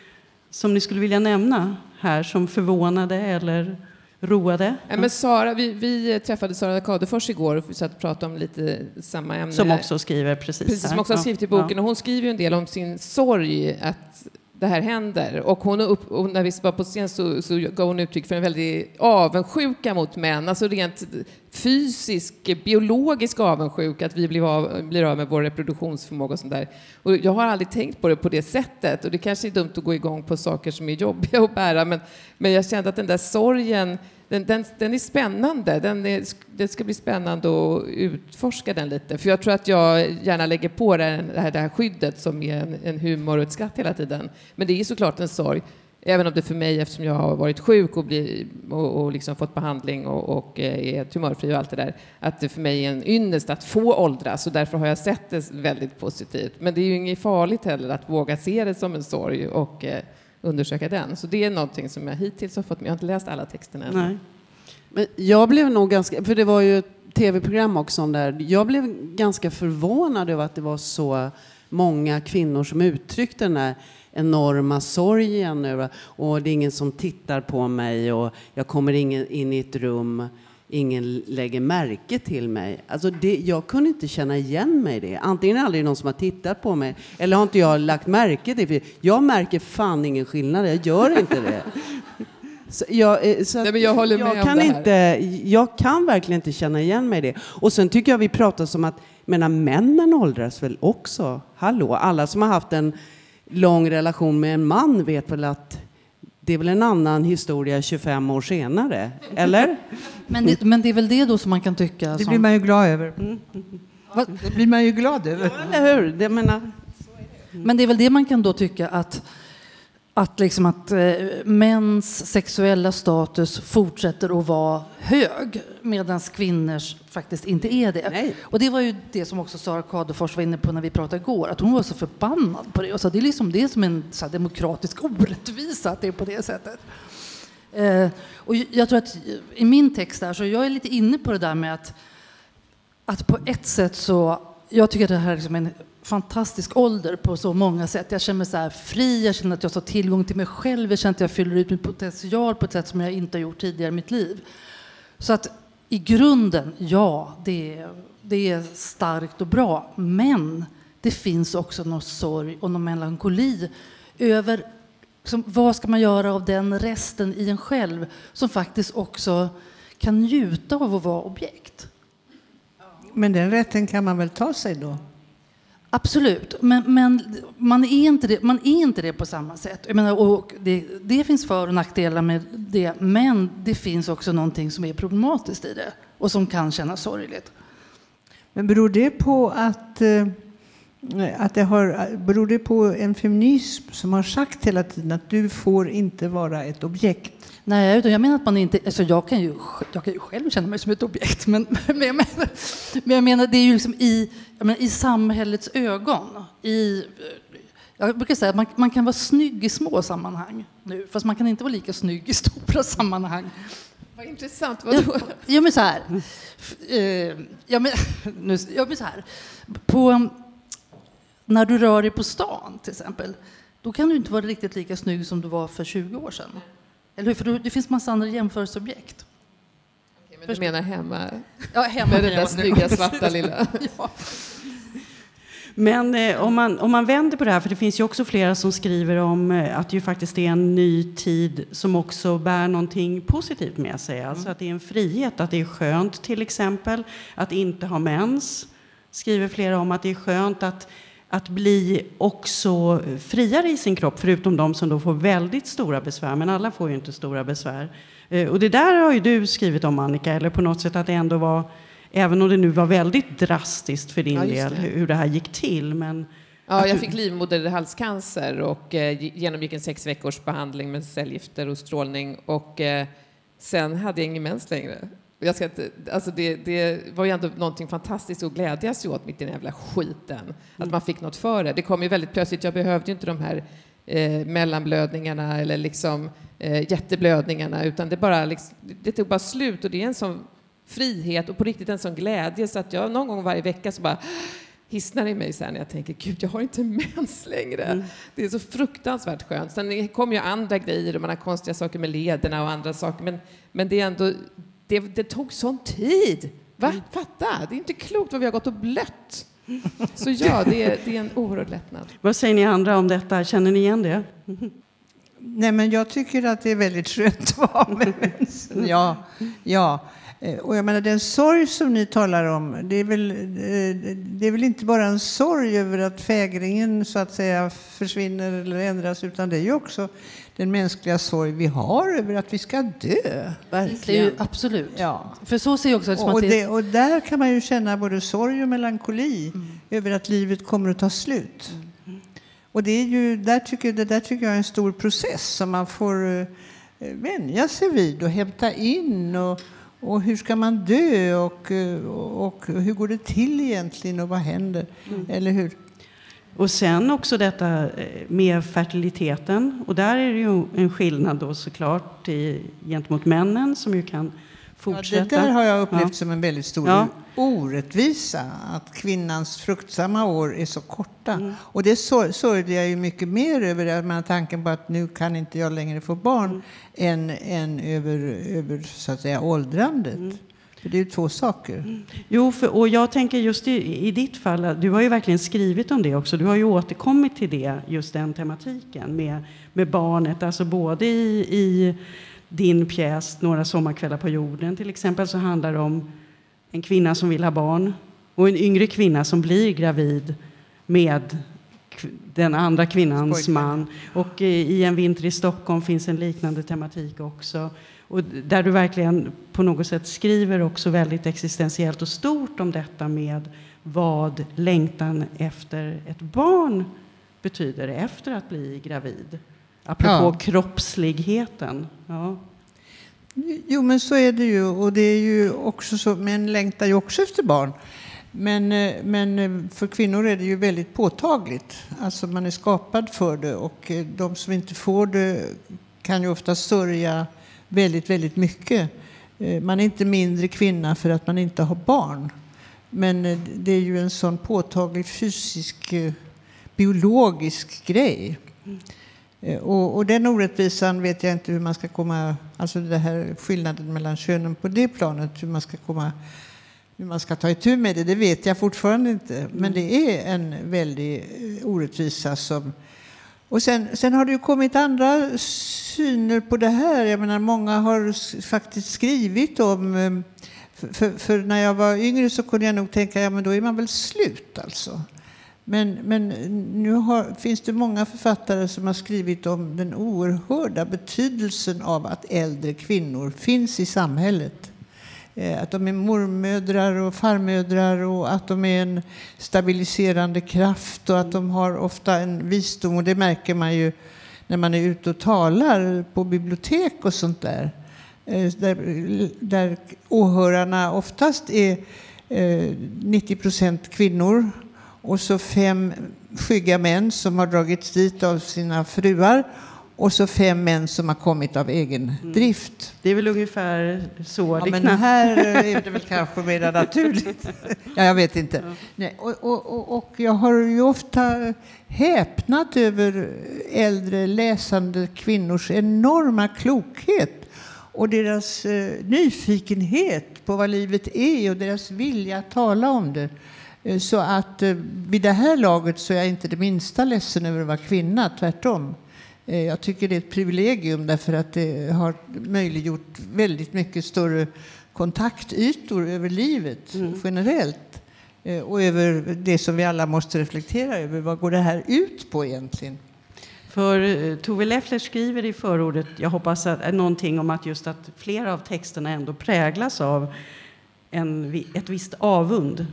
som ni skulle vilja nämna här som förvånade eller roade? Ja, men Sara, vi, vi träffade Sara Kadefors igår och satt och pratade om lite samma ämne. Som också skriver precis Precis, som också har skrivit i boken. Och hon skriver ju en del om sin sorg att det här händer. Och, hon upp, och när vi var på scen så, så gav hon uttryck för en väldig avundsjuka mot män. Alltså rent fysisk, biologisk avundsjuka, att vi blir av, blir av med vår reproduktionsförmåga och sånt där. Och jag har aldrig tänkt på det på det sättet. Och det kanske är dumt att gå igång på saker som är jobbiga att bära, men, men jag kände att den där sorgen den, den, den är spännande. Den är, det ska bli spännande att utforska den lite. För jag tror att jag gärna lägger på det här, det här skyddet som är en, en humor och ett skratt hela tiden. Men det är såklart en sorg. Även om det för mig, eftersom jag har varit sjuk och, bli, och, och liksom fått behandling och, och eh, är tumörfri och allt det där, att det för mig är en ynnest att få åldras och därför har jag sett det väldigt positivt. Men det är ju inget farligt heller att våga se det som en sorg och eh, undersöka den. Så det är någonting som jag hittills har fått med. Jag har inte läst alla texterna än. Nej. Men jag blev nog ganska, för det var ju ett tv-program också om det här. Jag blev ganska förvånad över att det var så många kvinnor som uttryckte den här enorma sorgen över och det är ingen som tittar på mig och jag kommer in i ett rum, ingen lägger märke till mig. Alltså det, jag kunde inte känna igen mig i det. Antingen är det aldrig någon som har tittat på mig eller har inte jag lagt märke till det. Jag märker fan ingen skillnad, jag gör inte det. Så jag, eh, så Nej, jag om kan inte, jag kan verkligen inte känna igen mig i det. Och sen tycker jag vi pratar som att, menar männen åldras väl också? Hallå, alla som har haft en lång relation med en man vet väl att det är väl en annan historia 25 år senare, eller? Men det, men det är väl det då som man kan tycka Det som... blir man ju glad över. Vad- Det blir man ju glad över. Eller hur? Det menar, Men det är väl det man kan då tycka att, att, liksom att eh, mäns sexuella status fortsätter att vara hög medan kvinnors faktiskt inte är det. Nej. Och det var ju det som också Sara Kadefors var inne på när vi pratade igår, att hon var så förbannad på det. Och så det är liksom det som en så här, demokratisk orättvisa att det är på det sättet. Eh, och jag tror att i min text där, så jag är lite inne på det där med att att på ett sätt så, jag tycker att det här är liksom en fantastisk ålder på så många sätt. Jag känner mig så här fri, jag känner att jag har tillgång till mig själv, jag känner att jag fyller ut min potential på ett sätt som jag inte har gjort tidigare i mitt liv. Så att i grunden, ja, det är, det är starkt och bra. Men det finns också någon sorg och någon melankoli över liksom, vad ska man göra av den resten i en själv som faktiskt också kan njuta av att vara objekt. Men den rätten kan man väl ta sig då? Absolut, men, men man, är inte det, man är inte det på samma sätt. Jag menar, och det, det finns för och nackdelar med det, men det finns också någonting som är problematiskt i det och som kan kännas sorgligt. Men beror det på att, eh, att det har, beror det på en feminism som har sagt hela tiden att du får inte vara ett objekt? Nej, utan jag menar att man inte... Alltså jag, kan ju, jag kan ju själv känna mig som ett objekt, men, men, jag, menar, men jag menar det är ju liksom i, menar, i samhällets ögon. I, jag brukar säga att man, man kan vara snygg i små sammanhang nu, fast man kan inte vara lika snygg i stora sammanhang. Vad intressant. Vadå? Ja, men så här. Eh, Ja, men, nu, ja, men så här. På, när du rör dig på stan, till exempel, då kan du inte vara riktigt lika snygg som du var för 20 år sedan. Eller hur? För det finns massa andra jämförelseobjekt. Du menar hemma? Ja, hemma Med den där snygga svarta lilla... ja. Men eh, om, man, om man vänder på det här, för det finns ju också flera som skriver om eh, att det ju faktiskt är en ny tid som också bär någonting positivt med sig. Alltså att det är en frihet, att det är skönt till exempel att inte ha mens. Skriver flera om att det är skönt att, att bli också friare i sin kropp, förutom de som då får väldigt stora besvär. Men alla får ju inte stora besvär. Eh, Och det där har ju du skrivit om Annika, eller på något sätt att det ändå var Även om det nu var väldigt drastiskt för din Ja, del hur det här gick till. Men Ja, jag fick livmoderhalscancer och eh, genomgick en sex veckors behandling med cellgifter och strålning. Och eh, sen hade jag ingen mens längre. Jag ska inte, alltså det, det var ju ändå någonting fantastiskt att glädjas åt mitt i den jävla skiten. Att man fick något för det. Det kom ju väldigt plötsligt. Jag behövde ju inte de här eh, mellanblödningarna eller liksom eh, jätteblödningarna utan det bara liksom, det tog bara slut och det är en sån frihet och på riktigt en sån glädje så att jag någon gång varje vecka så bara hissnar i mig sen när jag tänker gud jag har inte mens längre. Det är så fruktansvärt skönt. Sen kommer ju andra grejer och man har konstiga saker med lederna och andra saker men, men det är ändå, det, det tog sån tid. Va? Fatta, det är inte klokt vad vi har gått och blött. Så ja, det är, det är en oerhörd lättnad. vad säger ni andra om detta? Känner ni igen det? Nej, men jag tycker att det är väldigt skönt att vara med mensen. Ja, ja. Eh, Och jag menar, den sorg som ni talar om, det är, väl, eh, det är väl inte bara en sorg över att fägringen så att säga försvinner eller ändras, utan det är ju också den mänskliga sorg vi har över att vi ska dö. Det är Verkligen. ju absolut. Ja. För så ser jag också Och, det, och där kan man ju känna både sorg och melankoli över att livet kommer att ta slut. Och det, är ju, där tycker, det där tycker jag är en stor process som man får uh, vänja sig vid och hämta in. Och, och hur ska man dö och, eh, och hur går det till egentligen och vad händer? Eller hur? Och sen också detta eh, med fertiliteten. Och där är det ju en skillnad då såklart i, gentemot männen som ju kan Ja, fortsätta. det där har jag upplevt Ja. som en väldigt stor Ja. orättvisa, att kvinnans fruktsamma år är så korta. Mm. Och det sörjde jag ju mycket mer över, menar, tanken på att nu kan inte jag längre få barn, Mm. än, än över, över så att säga, åldrandet. Mm. För det är ju två saker. Jo, för, och jag tänker just i, i ditt fall, du har ju verkligen skrivit om det också. Du har ju återkommit till det, just den tematiken med, med barnet. Alltså både i, i din pjäs Några sommarkvällar på jorden till exempel så handlar det om en kvinna som vill ha barn och en yngre kvinna som blir gravid med den andra kvinnans man. Och eh, i En vinter i Stockholm finns en liknande tematik också. Och där du verkligen på något sätt skriver också väldigt existentiellt och stort om detta med vad längtan efter ett barn betyder efter att bli gravid. Apropå Ja. kroppsligheten. Ja. Jo, men så är det ju. Och det är ju också så, män längtar ju också efter barn. Men, eh, men eh, för kvinnor är det ju väldigt påtagligt. Alltså man är skapad för det och eh, de som inte får det kan ju ofta sörja väldigt, väldigt mycket. Eh, Man är inte mindre kvinna för att man inte har barn. Men eh, det är ju en sån påtaglig fysisk, eh, biologisk grej. Och, och den orättvisan vet jag inte hur man ska komma, alltså det här skillnaden mellan könen på det planet, hur man ska komma, hur man ska ta itu med det, det vet jag fortfarande inte. Men det är en väldig orättvisa som... Och sen, sen har det ju kommit andra syner på det här. Jag menar, många har faktiskt skrivit om... Ehm, för, för, för när jag var yngre så kunde jag nog tänka, ja men då är man väl slut alltså. Men, men nu har, finns det många författare som har skrivit om den oerhörda betydelsen av att äldre kvinnor finns i samhället. Eh, att de är mormödrar och farmödrar och att de är en stabiliserande kraft och att de har ofta en visdom. Och det märker man ju när man är ute och talar på bibliotek och sånt där. Eh, där, där åhörarna oftast är eh, 90 procent kvinnor och så fem skygga män som har dragits dit av sina fruar och så fem män som har kommit av egen drift. Det är väl ungefär så. Ja, det men här är det väl kanske mer naturligt. Ja, jag vet inte. Nej, och, och, och, och jag har ju ofta häpnat över äldre läsande kvinnors enorma klokhet och deras eh, nyfikenhet på vad livet är och deras vilja att tala om det. Eh, Så att eh, vid det här laget så är jag inte det minsta ledsen över att vara kvinna, tvärtom. Eh, Jag tycker det är ett privilegium därför att det har möjliggjort väldigt mycket större kontaktytor över livet generellt. Eh, Och över det som vi alla måste reflektera över. Vad går det här ut på egentligen? För eh, Tove Leffler skriver i förordet, jag hoppas att, någonting om att just att flera av texterna ändå präglas av en, ett visst avund.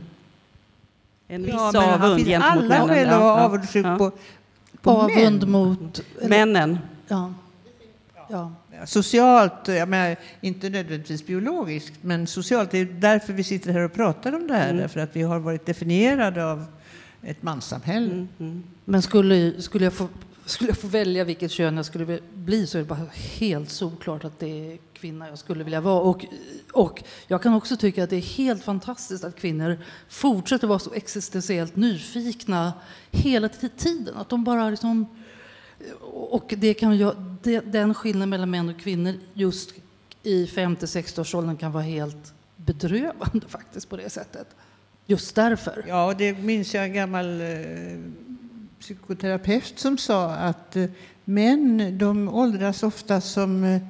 En viss han avund gentemot alla männen. att vara avundsjuk på, på Avund män. mot... Männen. Ja. ja. Socialt, jag menar, inte nödvändigtvis biologiskt, men socialt. Det är därför vi sitter här och pratar om det här. Därför att vi har varit definierade av ett manssamhälle. Men skulle, skulle, jag få, skulle jag få välja vilket kön jag skulle bli så är det bara helt solklart att det är kvinna jag skulle vilja vara. Och, och jag kan också tycka att det är helt fantastiskt att kvinnor fortsätter vara så existentiellt nyfikna hela tiden. Att de bara liksom... Och det kan jag, det, den skillnaden mellan män och kvinnor just i 50-60-årsåldern kan vara helt bedrövande faktiskt på det sättet. Just därför. Ja, det minns jag en gammal eh, psykoterapeut som sa att eh, män de åldras ofta som eh,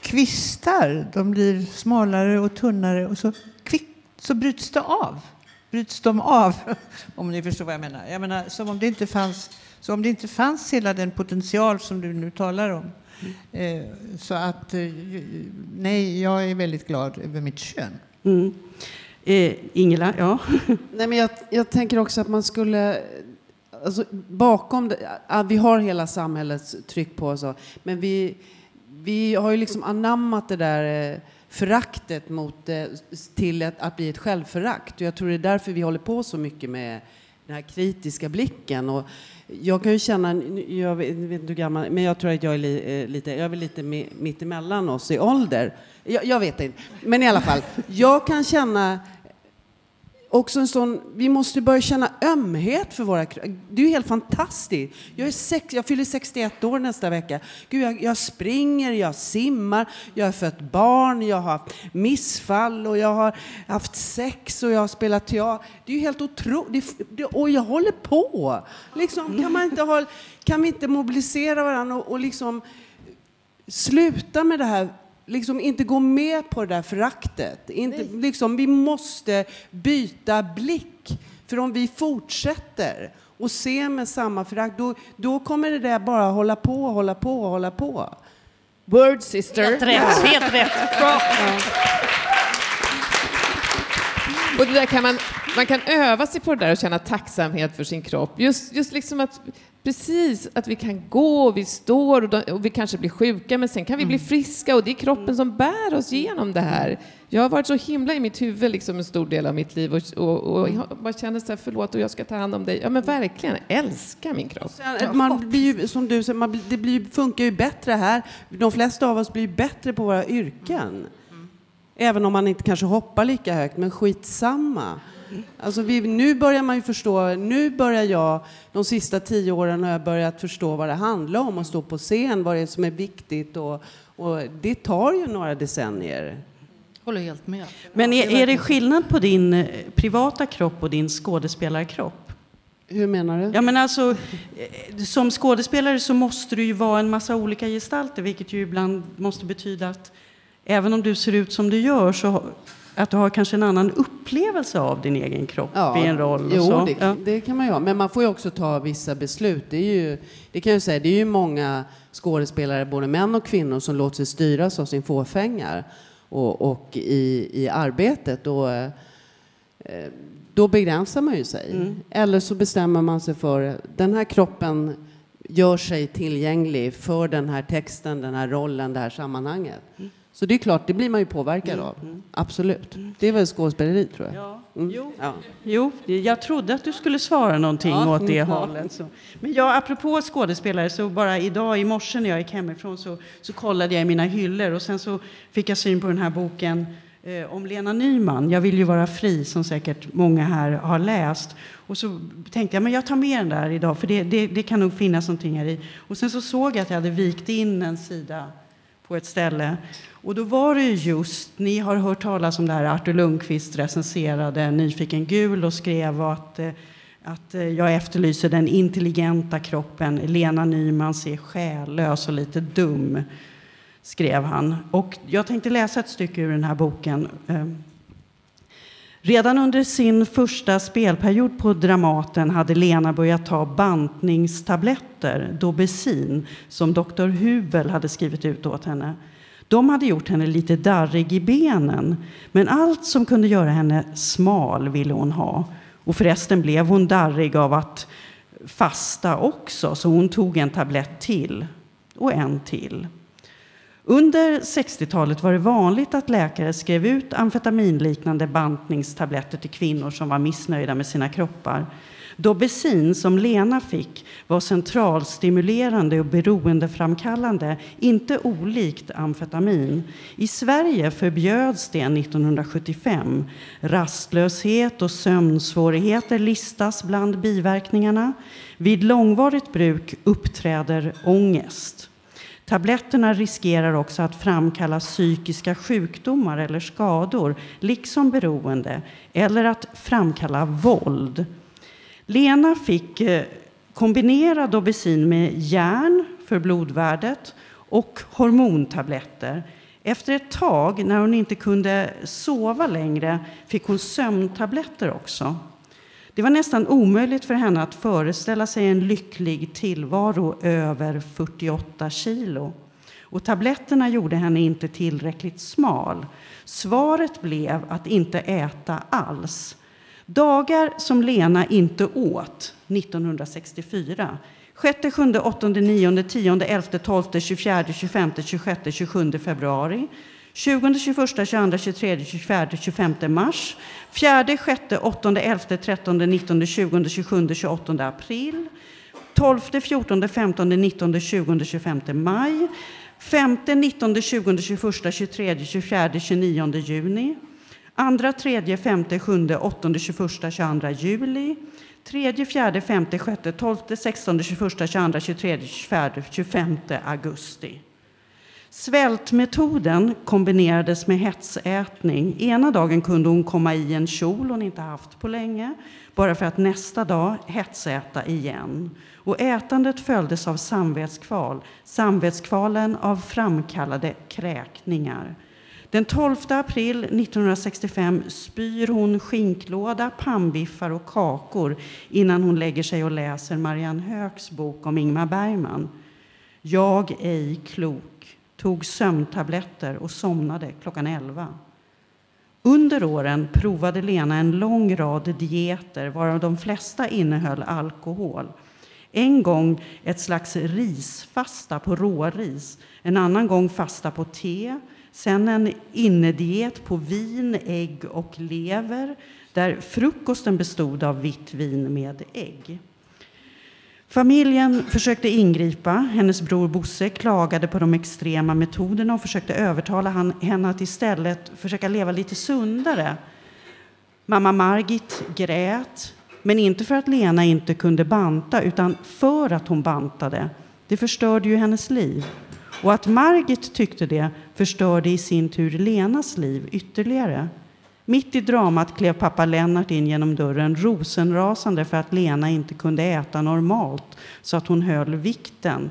kvistar. De blir smalare och tunnare och så, kvick, så bryts det av. Bryts de av, om ni förstår vad jag menar. Jag menar som om det inte fanns, så om det inte fanns hela den potential som du nu talar om. Eh, så att, nej, jag är väldigt glad över mitt kön. Mm. Eh, Ingela, ja. Nej, men jag, jag tänker också att man skulle... Alltså, bakom det, ja, vi har hela samhällets tryck på oss, men vi, vi har ju liksom anammat det där eh, föraktet mot, eh, till att, att bli ett självförakt. Och jag tror det är därför vi håller på så mycket med den här kritiska blicken. Och jag kan ju känna, jag vet, inte hur gammal, men jag tror att jag är li, eh, lite, jag är väl lite mittemellan oss i ålder. Jag, jag vet inte, men i alla fall. Jag kan känna också en sån, vi måste börja känna ömhet för våra kro- Det är ju helt fantastiskt. Jag, är sex, jag fyller 61 år nästa vecka. Gud, jag, jag springer, jag simmar, jag har fött barn, jag har haft missfall och jag har haft sex och jag har spelat teater. Det är ju helt otroligt. Och jag håller på. Liksom, kan, man inte ha, kan vi inte mobilisera varandra och, och liksom sluta med det här Liksom inte gå med på det där föraktet. Inte, liksom, vi måste byta blick. För om vi fortsätter och se med samma förakt, då, då kommer det där bara hålla på, hålla på, hålla på. Word sister. Helt rätt, helt rätt. Bra. Och det där kan man, man kan öva sig på det där och känna tacksamhet för sin kropp. Just, just liksom att Precis, att vi kan gå, vi står och, de, och vi kanske blir sjuka men sen kan vi bli friska och det är kroppen som bär oss genom det här. Jag har varit så himla i mitt huvud liksom en stor del av mitt liv och, och, och jag bara känner så här, förlåt och jag ska ta hand om dig. Ja men verkligen, älska min kropp. Sen, Man blir ju, som du säger, man, blir- det blir, funkar ju bättre här. De flesta av oss blir bättre på våra yrken. Även om man inte kanske hoppar lika högt, men skitsamma. Alltså vi, nu börjar man ju förstå, nu börjar jag, de sista tio åren har jag börjat förstå vad det handlar om att stå på scen, vad det är som är viktigt och, och det tar ju några decennier. Håller helt med. Men är, är det skillnad på din eh, privata kropp och din skådespelarkropp? Hur menar du? Ja, men alltså, eh, som skådespelare så måste du ju vara en massa olika gestalter vilket ju ibland måste betyda att även om du ser ut som du gör så att du har kanske en annan upplevelse av din egen kropp i en roll. Och jo, så. Det, Ja. det kan man ju ha. Men man får ju också ta vissa beslut. Det, är ju, det kan jag säga, det är ju många skådespelare, både män och kvinnor, som låter sig styras av sin fåfänga och, och i, i arbetet. Och, eh, då begränsar man ju sig. Mm. Eller så bestämmer man sig för den här kroppen gör sig tillgänglig för den här texten, den här rollen, det här sammanhanget. Mm. Så det är klart, det blir man ju påverkad av. Absolut. Det är väl skådespeleri, tror jag. Ja. Mm. Jo. Ja. Jo, jag trodde att du skulle svara någonting Ja. åt det Ja. hållet. Så. Men jag, apropå skådespelare, så bara idag i morse när jag gick hemifrån så, så kollade jag i mina hyllor och sen så fick jag syn på den här boken eh, om Lena Nyman, Jag vill ju vara fri, som säkert många här har läst. Och så tänkte jag, men jag tar med den där idag, för det, det, det kan nog finnas någonting här i. Och sen så såg jag att jag hade vikt in en sida på ett ställe. Och då var det just, ni har hört talas om det här, Artur Lundqvist recenserade Nyfiken gul och skrev att, eh, att eh, jag efterlyser den intelligenta kroppen. Lena Nyman ser själlös och lite dum, skrev han. Och jag tänkte läsa ett stycke ur den här boken. Eh, Redan under sin första spelperiod på Dramaten hade Lena börjat ta bantningstabletter, Dobesin, som doktor Hubel hade skrivit ut åt henne. De hade gjort henne lite darrig i benen, men allt som kunde göra henne smal ville hon ha. Och förresten blev hon darrig av att fasta också, så hon tog en tablett till och en till. Under 60-talet var det vanligt att läkare skrev ut amfetaminliknande bantningstabletter till kvinnor som var missnöjda med sina kroppar. Dobesin, som Lena fick, var centralstimulerande och beroendeframkallande, inte olikt amfetamin. I Sverige förbjöds det 1975. Rastlöshet och sömnsvårigheter listas bland biverkningarna. Vid långvarigt bruk uppträder ångest. Tabletterna riskerar också att framkalla psykiska sjukdomar eller skador, liksom beroende, eller att framkalla våld. Lena fick eh, kombinera Dobesin med järn för blodvärdet och hormontabletter. Efter ett tag, när hon inte kunde sova längre, fick hon sömntabletter också. Det var nästan omöjligt för henne att föreställa sig en lycklig tillvaro över 48 kilo. Och tabletterna gjorde henne inte tillräckligt smal. Svaret blev att inte äta alls. Dagar som Lena inte åt 1964 6, 7, 8, 9, 10, 11, 12, 24, 25, 26, 27 februari 20, 21, 22, 23, 24, 25 mars 4, 6, 8, 11, 13, 19, 20, 27, 28 april 12, 14, 15, 19, 20, 25 maj 5, 19, 20, 21, 23, 24, 29 juni Andra, tredje, femte, sjunde, åttonde, tjugoförsta, tjugoandra juli. 3, 4, 5, 6, 12, 16, 21, 22, 23, 24, 25 augusti. Svältmetoden kombinerades med hetsätning. Ena dagen kunde hon komma i en kjol hon inte haft på länge, bara för att nästa dag hetsäta igen. Och ätandet följdes av samvetskval, samvetskvalen av framkallade kräkningar. Den 12 april 1965 spyr hon skinklåda, pannbiffar och kakor innan hon lägger sig och läser Marianne Hööks bok om Ingmar Bergman. Jag, ej klok, tog sömntabletter och somnade klockan 11. Under åren provade Lena en lång rad dieter varav de flesta innehöll alkohol. En gång ett slags risfasta på råris, en annan gång fasta på te, Sen en innediet på vin, ägg och lever där frukosten bestod av vitt vin med ägg. Familjen försökte ingripa. Hennes bror Bosse klagade på de extrema metoderna och försökte övertala henne att istället försöka leva lite sundare. Mamma Margit grät, men inte för att Lena inte kunde banta utan för att hon bantade. Det förstörde ju hennes liv. Och att Margit tyckte det förstörde i sin tur Lenas liv ytterligare. Mitt i dramat klev pappa Lennart in genom dörren rosenrasande för att Lena inte kunde äta normalt så att hon höll vikten.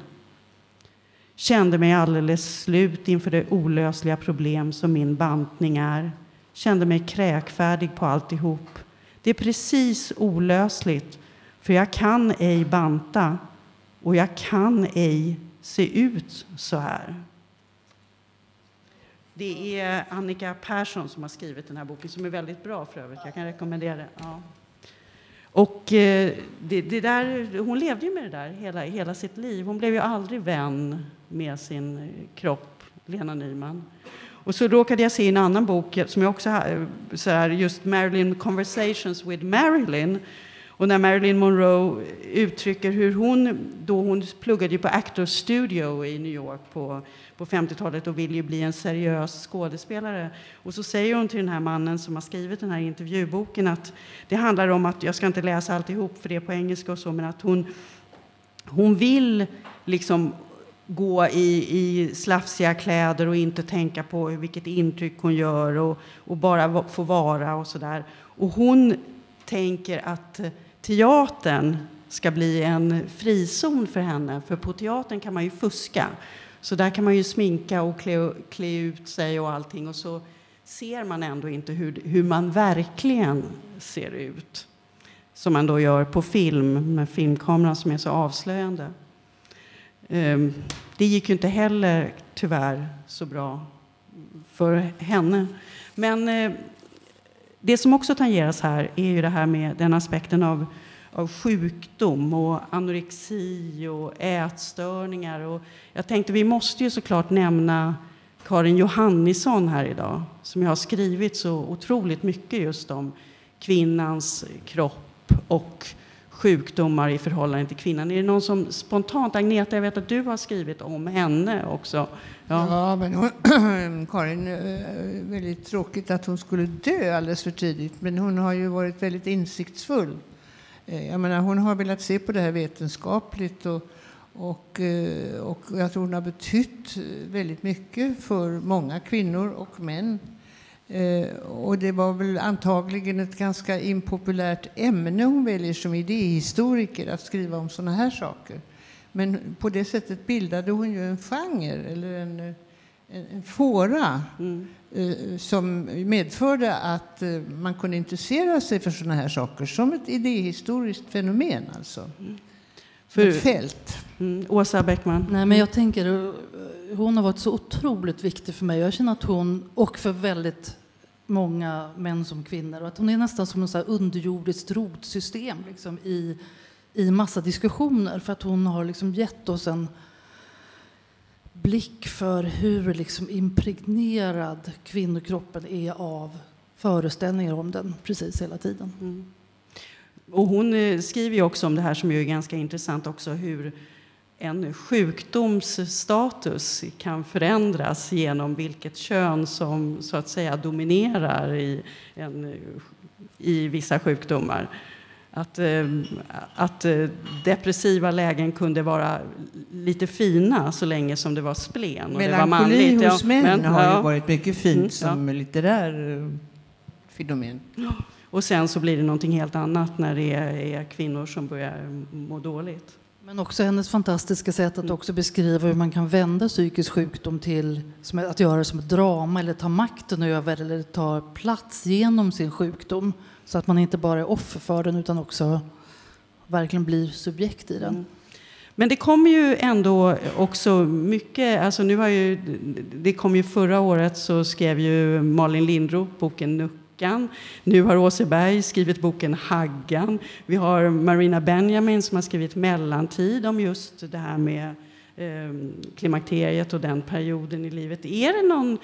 Kände mig alldeles slut inför det olösliga problem som min bantning är. Kände mig kräkfärdig på alltihop. Det är precis olösligt, för jag kan ej banta och jag kan ej se ut så här. Det är Annika Persson som har skrivit den här boken, som är väldigt bra för övrigt. Jag kan rekommendera den. Ja. Och eh, det, det, där, hon levde ju med det där hela, hela sitt liv. Hon blev ju aldrig vän med sin kropp, Lena Nyman. Och så råkade jag se en annan bok som jag också har, så här, just Marilyn Conversations with Marilyn och när Marilyn Monroe uttrycker hur hon, då hon pluggade på Actors Studio i New York på, på 50-talet och ville ju bli en seriös skådespelare. Och så säger hon till den här mannen som har skrivit den här intervjuboken att det handlar om att, jag ska inte läsa alltihop för det är på engelska och så, men att hon, hon vill liksom gå i, i slafsiga kläder och inte tänka på vilket intryck hon gör och, och bara få vara och sådär. Och hon tänker att teatern ska bli en frizon för henne, för på teatern kan man ju fuska. Så där kan man ju sminka och klä, klä ut sig och allting och så ser man ändå inte hur, hur man verkligen ser ut. Som man då gör på film med filmkameran som är så avslöjande. Ehm, det gick ju inte heller tyvärr så bra för henne. Men eh, det som också tangeras här är ju det här med den aspekten av, av sjukdom och anorexi och ätstörningar. Och jag tänkte vi måste ju såklart nämna Karin Johannisson här idag som har skrivit så otroligt mycket just om kvinnans kropp och sjukdomar i förhållande till kvinnan. Är det någon som spontant, Agneta, jag vet att du har skrivit om henne också. Ja, ja men hon, Karin, eh, väldigt tråkigt att hon skulle dö alldeles för tidigt, men hon har ju varit väldigt insiktsfull. Eh, jag menar, hon har velat se på det här vetenskapligt och, och, eh, och jag tror hon har betytt väldigt mycket för många kvinnor och män. Eh, och det var väl antagligen ett ganska impopulärt ämne hon väljer som idéhistoriker, att skriva om sådana här saker. Men på det sättet bildade hon ju en genre, eller en, en, en fåra mm. eh, som medförde att eh, man kunde intressera sig för sådana här saker som ett idéhistoriskt fenomen. Alltså. Mm. För, ett fält. Mm. Åsa Bäckman? Nej, men jag tänker, hon har varit så otroligt viktig för mig. Jag känner att hon, och för väldigt många män som kvinnor. Och att hon är nästan som ett underjordiskt rotsystem liksom, i, i massa diskussioner. För att hon har liksom gett oss en blick för hur liksom impregnerad kvinnokroppen är av föreställningar om den precis hela tiden. Mm. Och hon eh, skriver ju också om det här som är ganska intressant också hur en sjukdomsstatus kan förändras genom vilket kön som så att säga dominerar i, en, i vissa sjukdomar. Att, eh, att eh, depressiva lägen kunde vara lite fina så länge som det var splen. Och det var manligt. hos män men, har ja. ju varit mycket fint mm, som ja. litterär eh, fenomen. Och sen så blir det någonting helt annat när det är, är kvinnor som börjar må dåligt. Men också hennes fantastiska sätt att också beskriva hur man kan vända psykisk sjukdom till att göra det som ett drama eller ta makten över eller ta plats genom sin sjukdom. Så att man inte bara är offer för den utan också verkligen blir subjekt i den. Mm. Men det kommer ju ändå också mycket, alltså nu har ju, det kom ju förra året så skrev ju Malin Lindroth boken Haggan. Nu har Åseberg skrivit boken Haggan. Vi har Marina Benjamin som har skrivit Mellantid om just det här med eh, klimakteriet och den perioden i livet. Är det någon,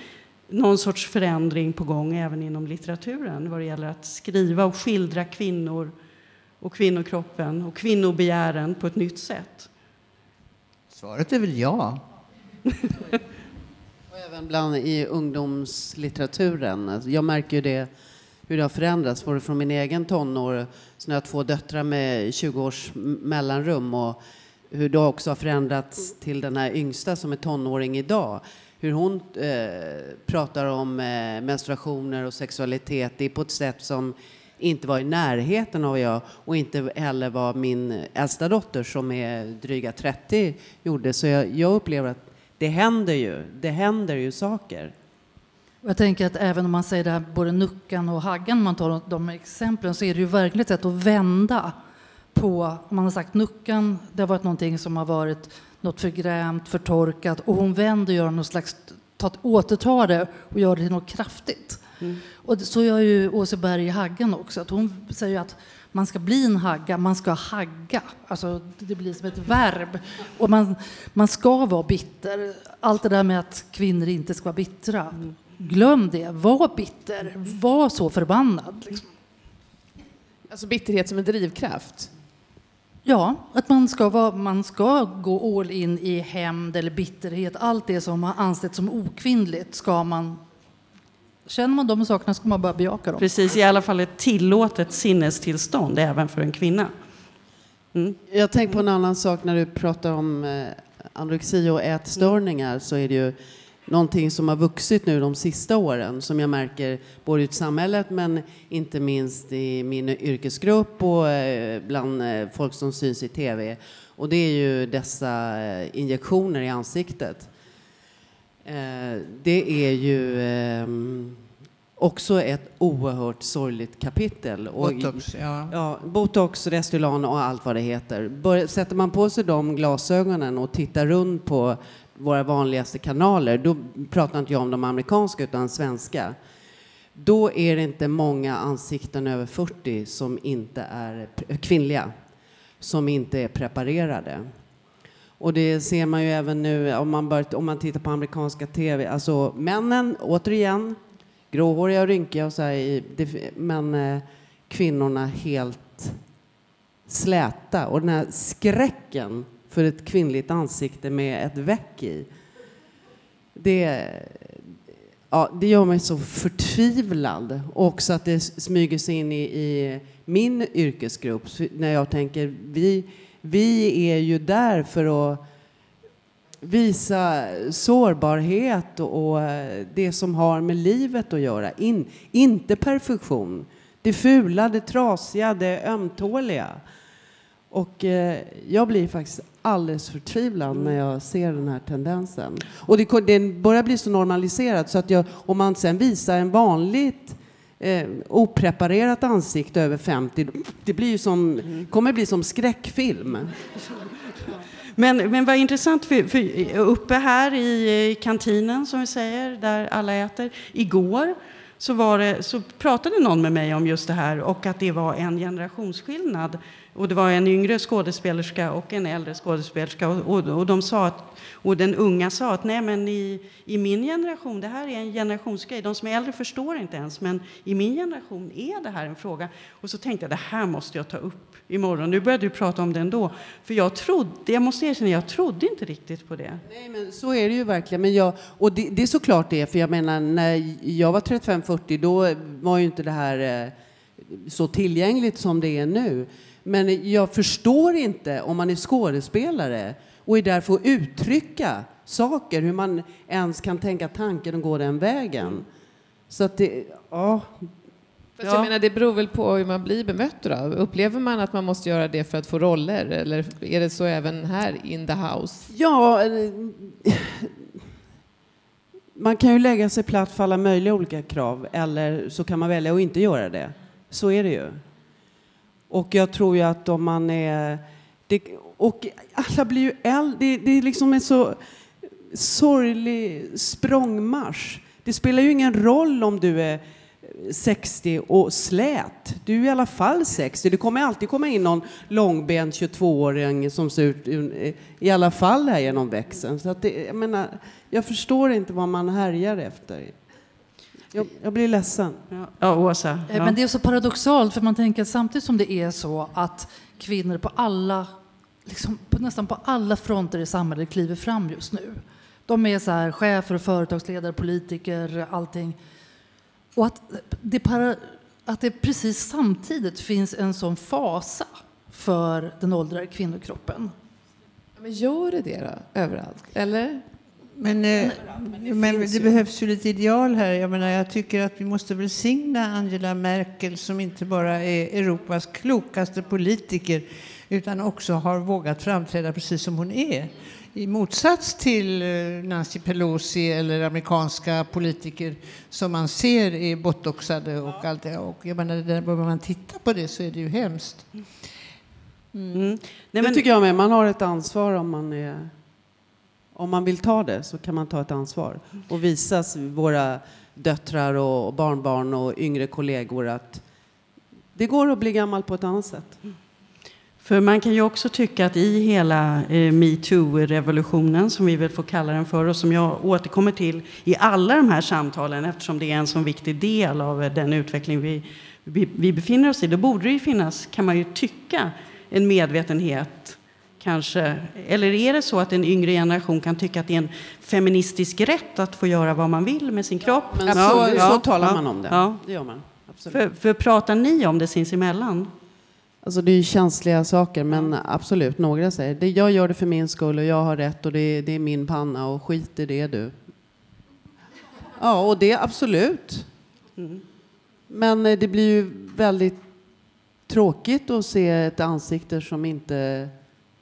någon sorts förändring på gång även inom litteraturen vad det gäller att skriva och skildra kvinnor och kvinnokroppen och kvinnobegären på ett nytt sätt? Svaret är väl ja. och även bland i ungdomslitteraturen. Alltså, jag märker ju det hur det har förändrats, både från min egen tonår, så när jag har två döttrar med 20 års mellanrum och hur det också har förändrats till den här yngsta som är tonåring idag. Hur hon eh, pratar om eh, menstruationer och sexualitet, det är på ett sätt som inte var i närheten av jag och inte heller vad min äldsta dotter som är dryga 30 gjorde. Så jag, jag upplever att det händer ju, det händer ju saker. Jag tänker att även om man säger det här, både Nuckan och Haggan, om man tar de exemplen, så är det ju verkligen ett sätt att vända på, om man har sagt Nuckan, det har varit någonting som har varit något förgrämt, förtorkat, och hon vänder och gör något slags, återtar det och gör det till något kraftigt. Mm. Och så gör ju Åseberg i Haggan också, att hon säger att man ska bli en hagga, man ska hagga. Alltså, det blir som ett verb. Och man, man ska vara bitter. Allt det där med att kvinnor inte ska vara bittra. Mm. Glöm det. Var bitter. Var så förbannad. Liksom. Alltså bitterhet som en drivkraft? Ja, att man ska, vara, man ska gå all in i hämnd eller bitterhet. Allt det som har ansetts som okvinnligt ska man... Känner man de sakerna ska man bara bejaka dem. Precis, i alla fall ett tillåtet sinnestillstånd även för en kvinna. Mm. Jag tänker på en annan sak när du pratar om eh, anorexi och ätstörningar så är det ju någonting som har vuxit nu de sista åren som jag märker både i samhället men inte minst i min yrkesgrupp och eh, bland eh, folk som syns i tv. Och det är ju dessa eh, injektioner i ansiktet. Det är ju ehm, också ett oerhört sorgligt kapitel. Botox, ja. ja. Botox, Restylan och allt vad det heter. Bör, sätter man på sig de glasögonen och tittar runt på våra vanligaste kanaler, då pratar inte jag om de amerikanska utan svenska, då är det inte många ansikten över 40 som inte är kvinnliga, som inte är preparerade. Och det ser man ju även nu om man, bör, om man tittar på amerikanska tv. Alltså männen, återigen, gråhåriga och rynkiga och så här, men eh, kvinnorna helt släta. Och den här skräcken för ett kvinnligt ansikte med ett veck i. Det, ja, det gör mig så förtvivlad. Också att det smyger sig in i, i min yrkesgrupp. När jag tänker, vi, vi är ju där för att visa sårbarhet och, och det som har med livet att göra. In, inte perfektion. Det fula, det trasiga, det ömtåliga. Och eh, jag blir faktiskt alldeles förtvivlad när jag ser den här tendensen. Och det, det börjar bli så normaliserat så att jag, om man sen visar en vanligt eh, opreparerat ansikte över 50, det blir ju som, kommer bli som skräckfilm. Men, men vad intressant, för, för uppe här i kantinen som vi säger, där alla äter, igår så, det, så pratade någon med mig om just det här och att det var en generationsskillnad och det var en yngre skådespelerska och en äldre skådespelerska. Och, och, och, de sa att, och den unga sa att nej men i, i min generation, det här är en generationsgrej. De som är äldre förstår inte ens, men i min generation är det här en fråga. Och så tänkte jag, det här måste jag ta upp imorgon. Nu började du prata om det ändå. För jag trodde, jag måste erkänna, jag trodde inte riktigt på det. Nej, men så är det ju verkligen. Men jag, och det, det är såklart det, för jag menar, när jag var 35-40, då var ju inte det här eh, så tillgängligt som det är nu. Men jag förstår inte om man är skådespelare och är där för att uttrycka saker, hur man ens kan tänka tanken och gå den vägen. Så att det, ja. Fast jag menar, det beror väl på hur man blir bemött då? Upplever man att man måste göra det för att få roller? Eller är det så även här in the house? Ja, man kan ju lägga sig platt för alla möjliga olika krav eller så kan man välja att inte göra det. Så är det ju. Och jag tror ju att om man är... Det, och alla blir ju äldre. Det, det är liksom en så sorglig språngmarsch. Det spelar ju ingen roll om du är 60 och slät. Du är i alla fall 60. Det kommer alltid komma in någon långbent 22-åring som ser ut eh, i alla fall här genom växeln. Så att det, jag, menar, jag förstår inte vad man härjar efter. Jag, jag blir ledsen. Ja, ja Åsa. Ja. Men det är så paradoxalt, för man tänker att samtidigt som det är så att kvinnor på alla, liksom på nästan på alla fronter i samhället kliver fram just nu. De är så här, chefer, företagsledare, politiker, allting. Och att det, para, att det precis samtidigt finns en sån fasa för den åldrade kvinnokroppen. Men gör det det då, överallt? Eller? Men, eh, men det behövs ju lite ideal här. Jag, menar, jag tycker att vi måste välsigna Angela Merkel som inte bara är Europas klokaste politiker utan också har vågat framträda precis som hon är. I motsats till eh, Nancy Pelosi eller amerikanska politiker som man ser är botoxade och allt det. Och jag menar, när man tittar på det så är det ju hemskt. Mm. Mm. Nej, men, det tycker jag med. Man har ett ansvar om man är om man vill ta det så kan man ta ett ansvar och visa våra döttrar och barnbarn och yngre kollegor att det går att bli gammal på ett annat sätt. För man kan ju också tycka att i hela eh, metoo-revolutionen, som vi väl får kalla den för, och som jag återkommer till i alla de här samtalen, eftersom det är en så viktig del av eh, den utveckling vi, vi, vi befinner oss i, då borde det ju finnas, kan man ju tycka, en medvetenhet kanske, eller är det så att en yngre generation kan tycka att det är en feministisk rätt att få göra vad man vill med sin kropp? Men så, ja, så talar man om det. Ja. Det gör man. För, för pratar ni om det sinsemellan? Alltså det är ju känsliga saker, men absolut, några säger det, jag gör det för min skull och jag har rätt och det, det är min panna och skit i det du. Ja, och det absolut. Men eh, det blir ju väldigt tråkigt att se ett ansikte som inte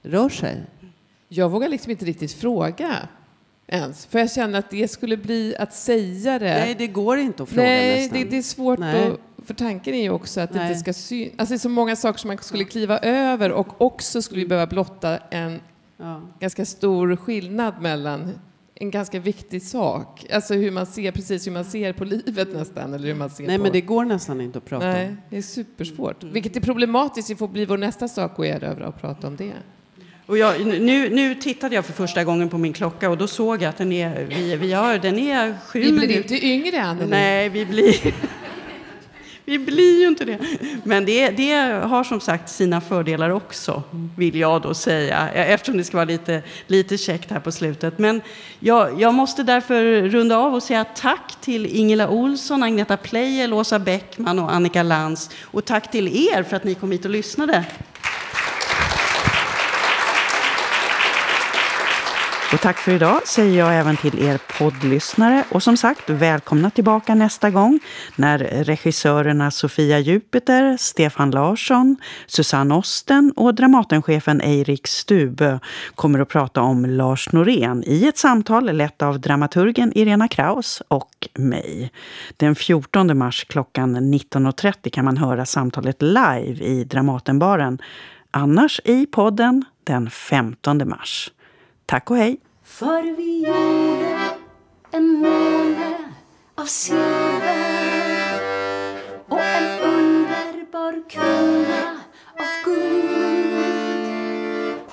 rör sig. Jag vågar liksom inte riktigt fråga ens, för jag känner att det skulle bli att säga det. Nej, det går inte att fråga Nej, nästan. det, det är svårt Nej. att, för tanken är ju också att det Nej. inte ska synas. Alltså det är så många saker som man skulle kliva över och också skulle vi behöva blotta en Ja. ganska stor skillnad mellan en ganska viktig sak. Alltså hur man ser, precis hur man ser på livet nästan, eller hur man ser Nej, på... men det går nästan inte att prata Nej, om. det är supersvårt. Vilket är problematiskt, det får bli vår nästa sak att erövra och prata om det. Och jag, nu, nu tittade jag för första gången på min klocka och då såg jag att den är, vi, vi har, den är sju Vi blir inte yngre, Anneli. Nej, vi blir, vi blir ju inte det. Men det, det har som sagt sina fördelar också, vill jag då säga, eftersom det ska vara lite, lite käckt här på slutet. Men jag, jag måste därför runda av och säga tack till Ingela Olsson, Agneta Pleijel, Åsa Bäckman och Annika Lantz. Och tack till er för att ni kom hit och lyssnade. Och tack för idag säger jag även till er poddlyssnare. Och som sagt, välkomna tillbaka nästa gång när regissörerna Sofia Jupiter, Stefan Larsson, Susanne Osten och Dramatenchefen Eirik Stube kommer att prata om Lars Norén i ett samtal lett av dramaturgen Irena Kraus och mig. Den 14 mars klockan 19.30 kan man höra samtalet live i Dramatenbaren. Annars i podden den 15 mars. Tack och hej! För vi gjorde en måne av silver och en underbar krona av guld.